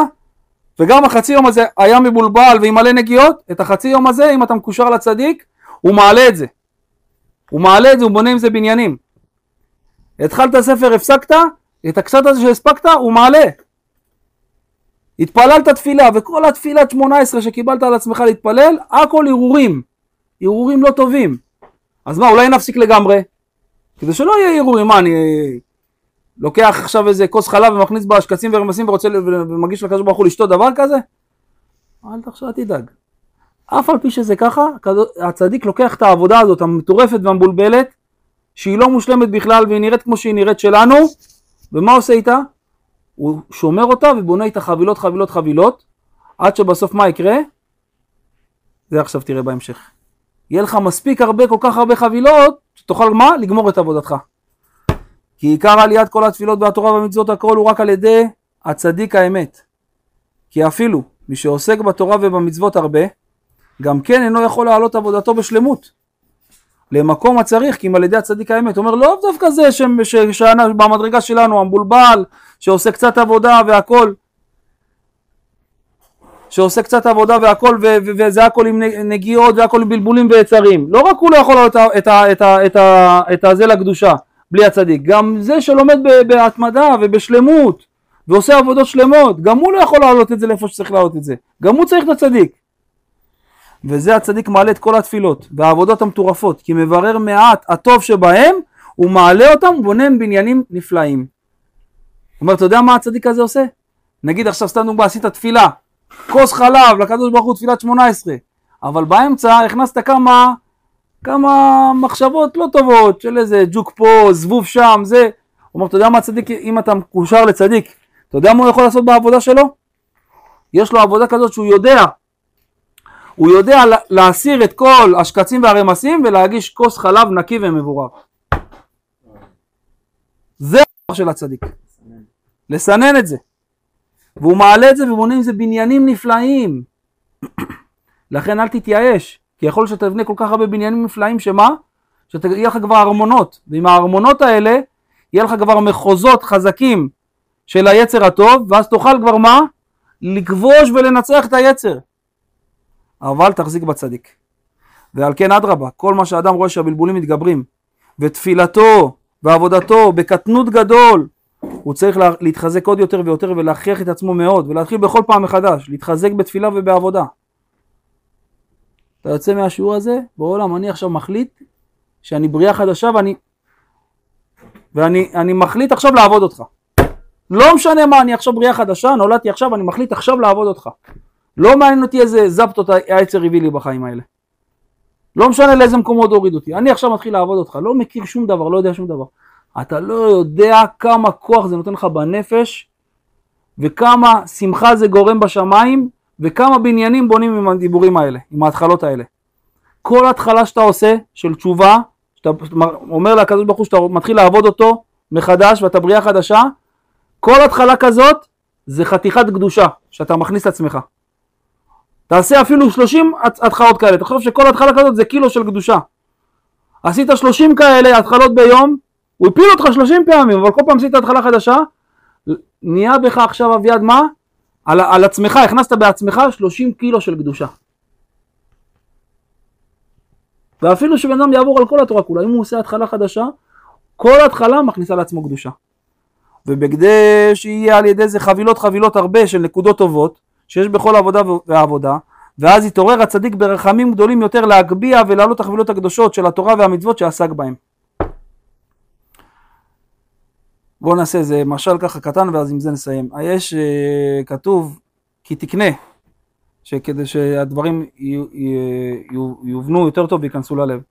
וגם החצי יום הזה היה מבולבל ועם מלא נגיעות, את החצי יום הזה, אם אתה מקושר לצדיק, הוא מעלה את זה. הוא מעלה את זה, הוא בונה עם זה בניינים. התחלת ספר, הפסקת, את הקצת הזה שהספקת, הוא מעלה. התפללת תפילה, וכל התפילת 18 שקיבלת על עצמך להתפלל, הכל הרהורים. הרהורים לא טובים. אז מה, אולי נפסיק לגמרי? כדי שלא יהיה הרהורים, מה, אני לוקח עכשיו איזה כוס חלב ומכניס בה שקצים ורמסים ורוצה ומגיש לקדוש ברוך הוא לשתות דבר כזה? אל תחשוב, אל תדאג. אף על פי שזה ככה, הצדיק לוקח את העבודה הזאת המטורפת והמבולבלת, שהיא לא מושלמת בכלל והיא נראית כמו שהיא נראית שלנו, ומה עושה איתה? הוא שומר אותה ובונה איתה חבילות חבילות חבילות, עד שבסוף מה יקרה? זה עכשיו תראה בהמשך. יהיה לך מספיק הרבה, כל כך הרבה חבילות, שתוכל מה? לגמור את עבודתך. כי עיקר עליית כל התפילות והתורה והמצוות הכל הוא רק על ידי הצדיק האמת. כי אפילו מי שעוסק בתורה ובמצוות הרבה, גם כן אינו יכול להעלות עבודתו בשלמות. למקום הצריך, כי אם על ידי הצדיק האמת. אומר, לא דווקא זה ש- ש- שאנו- במדרגה שלנו, המבולבל, שעושה קצת עבודה והכל, שעושה קצת עבודה והכל, ו- ו- וזה הכל עם נגיעות והכל עם בלבולים ויצרים. לא רק הוא לא יכול לעלות את, ה- את, ה- את, ה- את הזה לקדושה, בלי הצדיק, גם זה שלומד בהתמדה ובשלמות, ועושה עבודות שלמות, גם הוא לא יכול להעלות את זה לאיפה שצריך להעלות את זה. גם הוא צריך את הצדיק. וזה הצדיק מעלה את כל התפילות והעבודות המטורפות, כי מברר מעט הטוב שבהם, הוא מעלה אותם ובונה בניינים נפלאים. הוא אומר, אתה יודע מה הצדיק הזה עושה? נגיד עכשיו סתם דוגמא, עשית תפילה, כוס חלב לקדוש ברוך הוא תפילת 18, אבל באמצע הכנסת כמה, כמה מחשבות לא טובות של איזה ג'וק פה, זבוב שם, זה. הוא אומר, אתה יודע מה הצדיק, אם אתה מקושר לצדיק, אתה יודע מה הוא יכול לעשות בעבודה שלו? יש לו עבודה כזאת שהוא יודע הוא יודע לה- להסיר את כל השקצים והרמסים ולהגיש כוס חלב נקי ומבורר. זה הכוח של הצדיק. לסנן את זה. והוא מעלה את זה ובונה עם זה בניינים נפלאים. לכן אל תתייאש, יכול להיות שאתה תבנה כל כך הרבה בניינים נפלאים, שמה? שיהיה לך כבר ארמונות, ועם הארמונות האלה, יהיה לך כבר מחוזות חזקים של היצר הטוב, ואז תוכל כבר מה? לכבוש ולנצח את היצר. אבל תחזיק בצדיק. ועל כן אדרבה, כל מה שאדם רואה שהבלבולים מתגברים, ותפילתו ועבודתו בקטנות גדול, הוא צריך לה- להתחזק עוד יותר ויותר ולהכריח את עצמו מאוד, ולהתחיל בכל פעם מחדש, להתחזק בתפילה ובעבודה. אתה יוצא מהשיעור הזה, בעולם אני עכשיו מחליט שאני בריאה חדשה ואני, ואני אני מחליט עכשיו לעבוד אותך. לא משנה מה, אני עכשיו בריאה חדשה, נולדתי עכשיו, אני מחליט עכשיו לעבוד אותך. לא מעניין אותי איזה זפטות העצר הביא לי בחיים האלה. לא משנה לאיזה מקומות הוריד אותי. אני עכשיו מתחיל לעבוד אותך, לא מכיר שום דבר, לא יודע שום דבר. אתה לא יודע כמה כוח זה נותן לך בנפש, וכמה שמחה זה גורם בשמיים, וכמה בניינים בונים עם הדיבורים האלה, עם ההתחלות האלה. כל התחלה שאתה עושה, של תשובה, שאתה אומר לקדוש ברוך הוא שאתה מתחיל לעבוד אותו מחדש ואתה בריאה חדשה, כל התחלה כזאת זה חתיכת קדושה שאתה מכניס לעצמך. תעשה אפילו 30 התחלות כאלה, תחשוב שכל התחלה כזאת זה קילו של קדושה. עשית 30 כאלה התחלות ביום, הוא הפיל אותך 30 פעמים, אבל כל פעם עשית התחלה חדשה, נהיה בך עכשיו אביעד מה? על, על עצמך, הכנסת בעצמך 30 קילו של קדושה. ואפילו שבן אדם יעבור על כל התורה כולה, אם הוא עושה התחלה חדשה, כל התחלה מכניסה לעצמו קדושה. ובכדי שיהיה על ידי זה חבילות חבילות הרבה של נקודות טובות, שיש בכל עבודה ועבודה, ואז יתעורר הצדיק ברחמים גדולים יותר להגביה ולהעלות החבילות הקדושות של התורה והמצוות שעסק בהם. בואו נעשה איזה משל ככה קטן ואז עם זה נסיים. יש uh, כתוב כי תקנה, שכדי שהדברים יו, יו, יובנו יותר טוב וייכנסו ללב.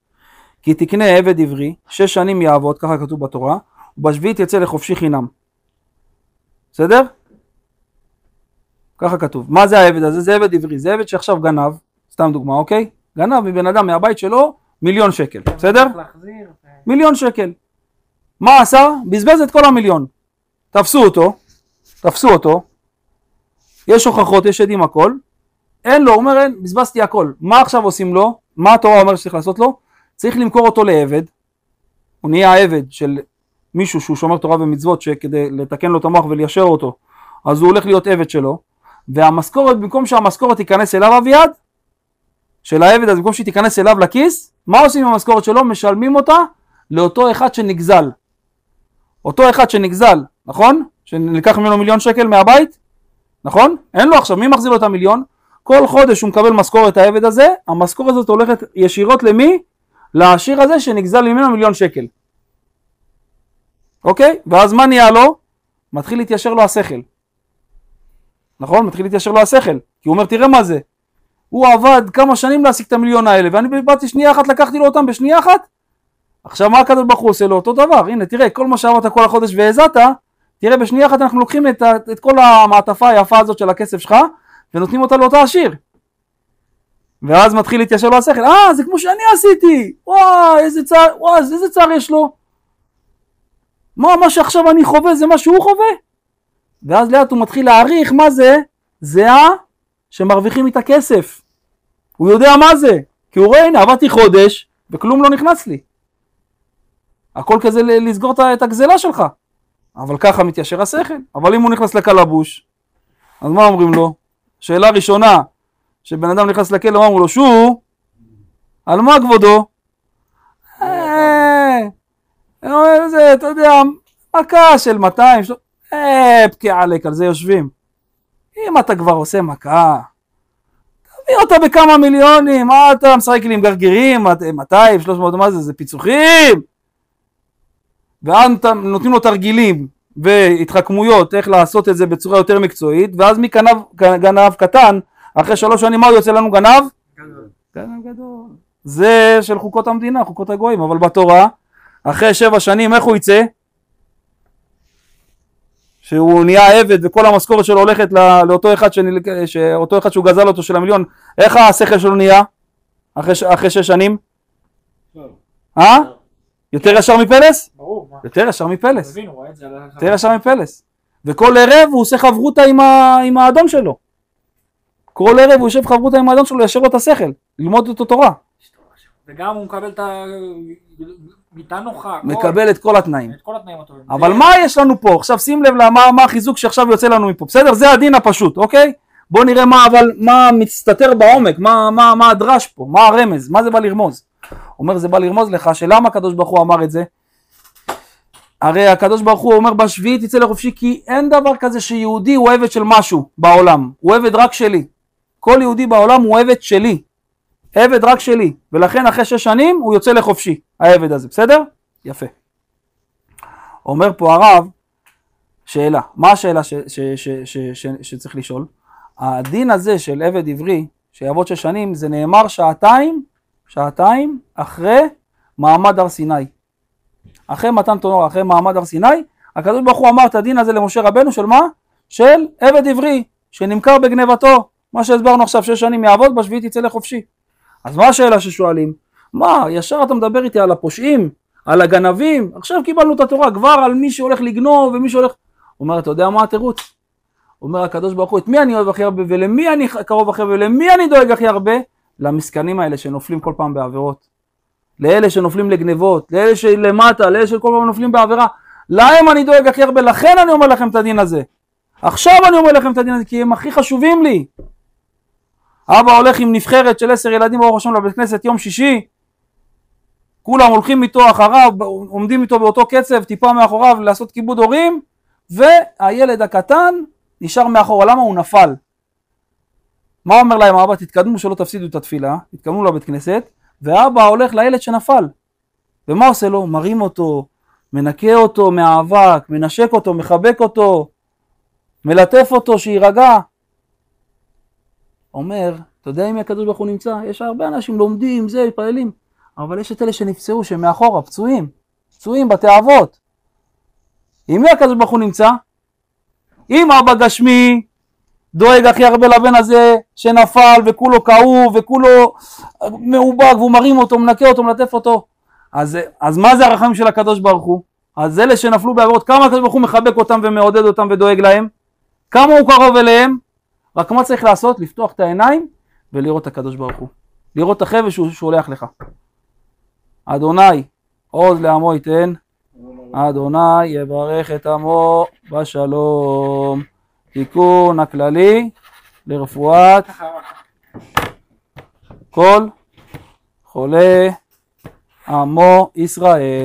כי תקנה עבד עברי, שש שנים יעבוד, ככה כתוב בתורה, ובשביעית יצא לחופשי חינם. בסדר? ככה כתוב. מה זה העבד הזה? זה עבד עברי, זה עבד שעכשיו גנב, סתם דוגמה, אוקיי? גנב מבן אדם מהבית שלו מיליון שקל, בסדר?
ו-
מיליון שקל. מה עשה? בזבז את כל המיליון. תפסו אותו, תפסו אותו, יש הוכחות, יש עדים הכל, אין לו, הוא אומר אין, בזבזתי הכל. מה עכשיו עושים לו? מה התורה אומרת שצריך לעשות לו? צריך למכור אותו לעבד, הוא נהיה עבד של מישהו שהוא שומר תורה ומצוות שכדי לתקן לו את המוח וליישר אותו, אז הוא הולך להיות עבד שלו, והמשכורת, במקום שהמשכורת תיכנס אליו אביעד, של העבד, אז במקום שהיא תיכנס אליו לכיס, מה עושים עם המשכורת שלו? משלמים אותה לאותו אחד שנגזל. אותו אחד שנגזל, נכון? שנלקח ממנו מיליון שקל מהבית, נכון? אין לו עכשיו, מי מחזיר לו את המיליון? כל חודש הוא מקבל משכורת העבד הזה, המשכורת הזאת הולכת ישירות למי? לעשיר הזה שנגזל ממנו מיליון שקל. אוקיי? ואז מה נהיה לו? מתחיל להתיישר לו השכל. נכון? מתחיל להתיישר לו השכל. כי הוא אומר, תראה מה זה. הוא עבד כמה שנים להשיג את המיליון האלה, ואני באתי שנייה אחת, לקחתי לו אותם בשנייה אחת. עכשיו מה הקדוש ברוך הוא עושה לו? אותו דבר. הנה, תראה, כל מה שעבדת כל החודש והזעת, תראה, בשנייה אחת אנחנו לוקחים את, ה- את כל המעטפה היפה הזאת של הכסף שלך, ונותנים אותה לאותו עשיר. ואז מתחיל להתיישר לו השכל, אה, זה כמו שאני עשיתי, וואי, איזה צער, וואי, איזה צער יש לו. מה, מה שעכשיו אני חווה זה מה שהוא חווה? ואז לאט הוא מתחיל להעריך מה זה זהה שמרוויחים איתה כסף. הוא יודע מה זה, כי הוא רואה, הנה, עבדתי חודש, וכלום לא נכנס לי. הכל כזה לסגור את הגזלה שלך. אבל ככה מתיישר השכל. אבל אם הוא נכנס לקלבוש, אז מה אומרים לו? שאלה ראשונה, שבן אדם נכנס לכלא, מה אמרו לו? שו, על מה כבודו? אה, אה, זה, אתה יודע, מכה של 200, של- אה, פקיע עליק, על זה יושבים. אם אתה כבר עושה מכה, תביא אותה בכמה מיליונים, מה אתה משחק לי עם גרגירים, 200, 300, מה זה, זה פיצוחים? ואז נותנים לו תרגילים והתחכמויות איך לעשות את זה בצורה יותר מקצועית, ואז מגנב גנב קטן, אחרי שלוש שנים מה הוא יוצא לנו גנב? גנב גדול. זה של חוקות המדינה, חוקות הגויים, אבל בתורה, אחרי שבע שנים איך הוא יצא? שהוא נהיה עבד וכל המשכורת שלו הולכת לא- לאותו אחד, שנל... שאותו אחד שהוא גזל אותו של המיליון, איך השכל שלו נהיה? אחרי. אחרי שש שנים? אה? יותר ישר מפלס?
ברור, מה?
יותר ישר מפלס.
את.
יותר ישר מפלס. וכל ערב הוא עושה חברותה עם, ה... עם האדון שלו. כל ערב הוא יושב חברותה עם האדון שלו, ליישר לו את השכל, ללמוד אותו תורה.
וגם הוא מקבל את ה... מיטה נוחה.
מקבל את כל התנאים.
את כל התנאים הטובים.
אבל מה יש לנו פה? עכשיו שים לב למה מה החיזוק שעכשיו יוצא לנו מפה, בסדר? זה הדין הפשוט, אוקיי? בוא נראה מה אבל, מה מסתתר בעומק, מה, מה, מה הדרש פה, מה הרמז, מה זה בא לרמוז. אומר זה בא לרמוז לך שלמה הקדוש ברוך הוא אמר את זה? הרי הקדוש ברוך הוא אומר בשביעית תצא לחופשי כי אין דבר כזה שיהודי הוא עבד של משהו בעולם, הוא עבד רק שלי. כל יהודי בעולם הוא עבד שלי, עבד רק שלי, ולכן אחרי שש שנים הוא יוצא לחופשי, העבד הזה, בסדר? יפה. אומר פה הרב, שאלה, מה השאלה ש, ש, ש, ש, ש, שצריך לשאול? הדין הזה של עבד עברי, שיעבוד שש שנים, זה נאמר שעתיים, שעתיים אחרי מעמד הר סיני. אחרי מתן תורה, אחרי מעמד הר סיני, הקדוש ברוך הוא אמר את הדין הזה למשה רבנו של מה? של עבד עברי, שנמכר בגנבתו. מה שהסברנו עכשיו, שש שנים יעבוד, בשביעית יצא לחופשי. אז מה השאלה ששואלים? מה, ישר אתה מדבר איתי על הפושעים, על הגנבים, עכשיו קיבלנו את התורה, כבר על מי שהולך לגנוב ומי שהולך... הוא אומר, אתה יודע מה התירוץ? אומר הקדוש ברוך הוא, את מי אני אוהב הכי הרבה ולמי אני קרוב הכי הרבה ולמי אני דואג הכי הרבה? למסכנים האלה שנופלים כל פעם בעבירות. לאלה שנופלים לגנבות, לאלה שלמטה, לאלה שכל פעם נופלים בעבירה. להם אני דואג הכי הרבה, לכן אני אומר לכם את הדין הזה. עכשיו אני אומר לכם את הדין הזה, כי הם הכי חשובים לי. אבא הולך עם נבחרת של עשר ילדים ברוך השם לבית כנסת יום שישי, כולם הולכים איתו אחריו, עומדים איתו באותו קצב, טיפה מאחוריו לעשות כיבוד הורים, והילד הקטן נשאר מאחורה, למה הוא נפל? מה אומר להם האבא? תתקדמו שלא תפסידו את התפילה, תתקדמו לבית כנסת, ואבא הולך לילד שנפל. ומה עושה לו? מרים אותו, מנקה אותו מהאבק, מנשק אותו, מחבק אותו, מלטף אותו, שיירגע. אומר, אתה יודע אם הקדוש ברוך הוא נמצא? יש הרבה אנשים לומדים, זה, מתפללים, אבל יש את אלה שנפצעו, שהם מאחורה, פצועים, פצועים, בתי אבות. עם מי הקדוש ברוך הוא נמצא? אם אבא גשמי דואג הכי הרבה לבן הזה שנפל וכולו כאוב וכולו מעובק והוא מרים אותו, מנקה אותו, מלטף אותו. אז, אז מה זה הרחמים של הקדוש ברוך הוא? אז אלה שנפלו בעבירות, כמה הקדוש ברוך הוא מחבק אותם ומעודד אותם ודואג להם? כמה הוא קרוב אליהם? רק מה צריך לעשות? לפתוח את העיניים ולראות את הקדוש ברוך הוא. לראות את החבל שהוא שולח לך. אדוני עוז לעמו ייתן, אדוני יברך את עמו בשלום. תיקון הכללי לרפואת כל חולה עמו ישראל.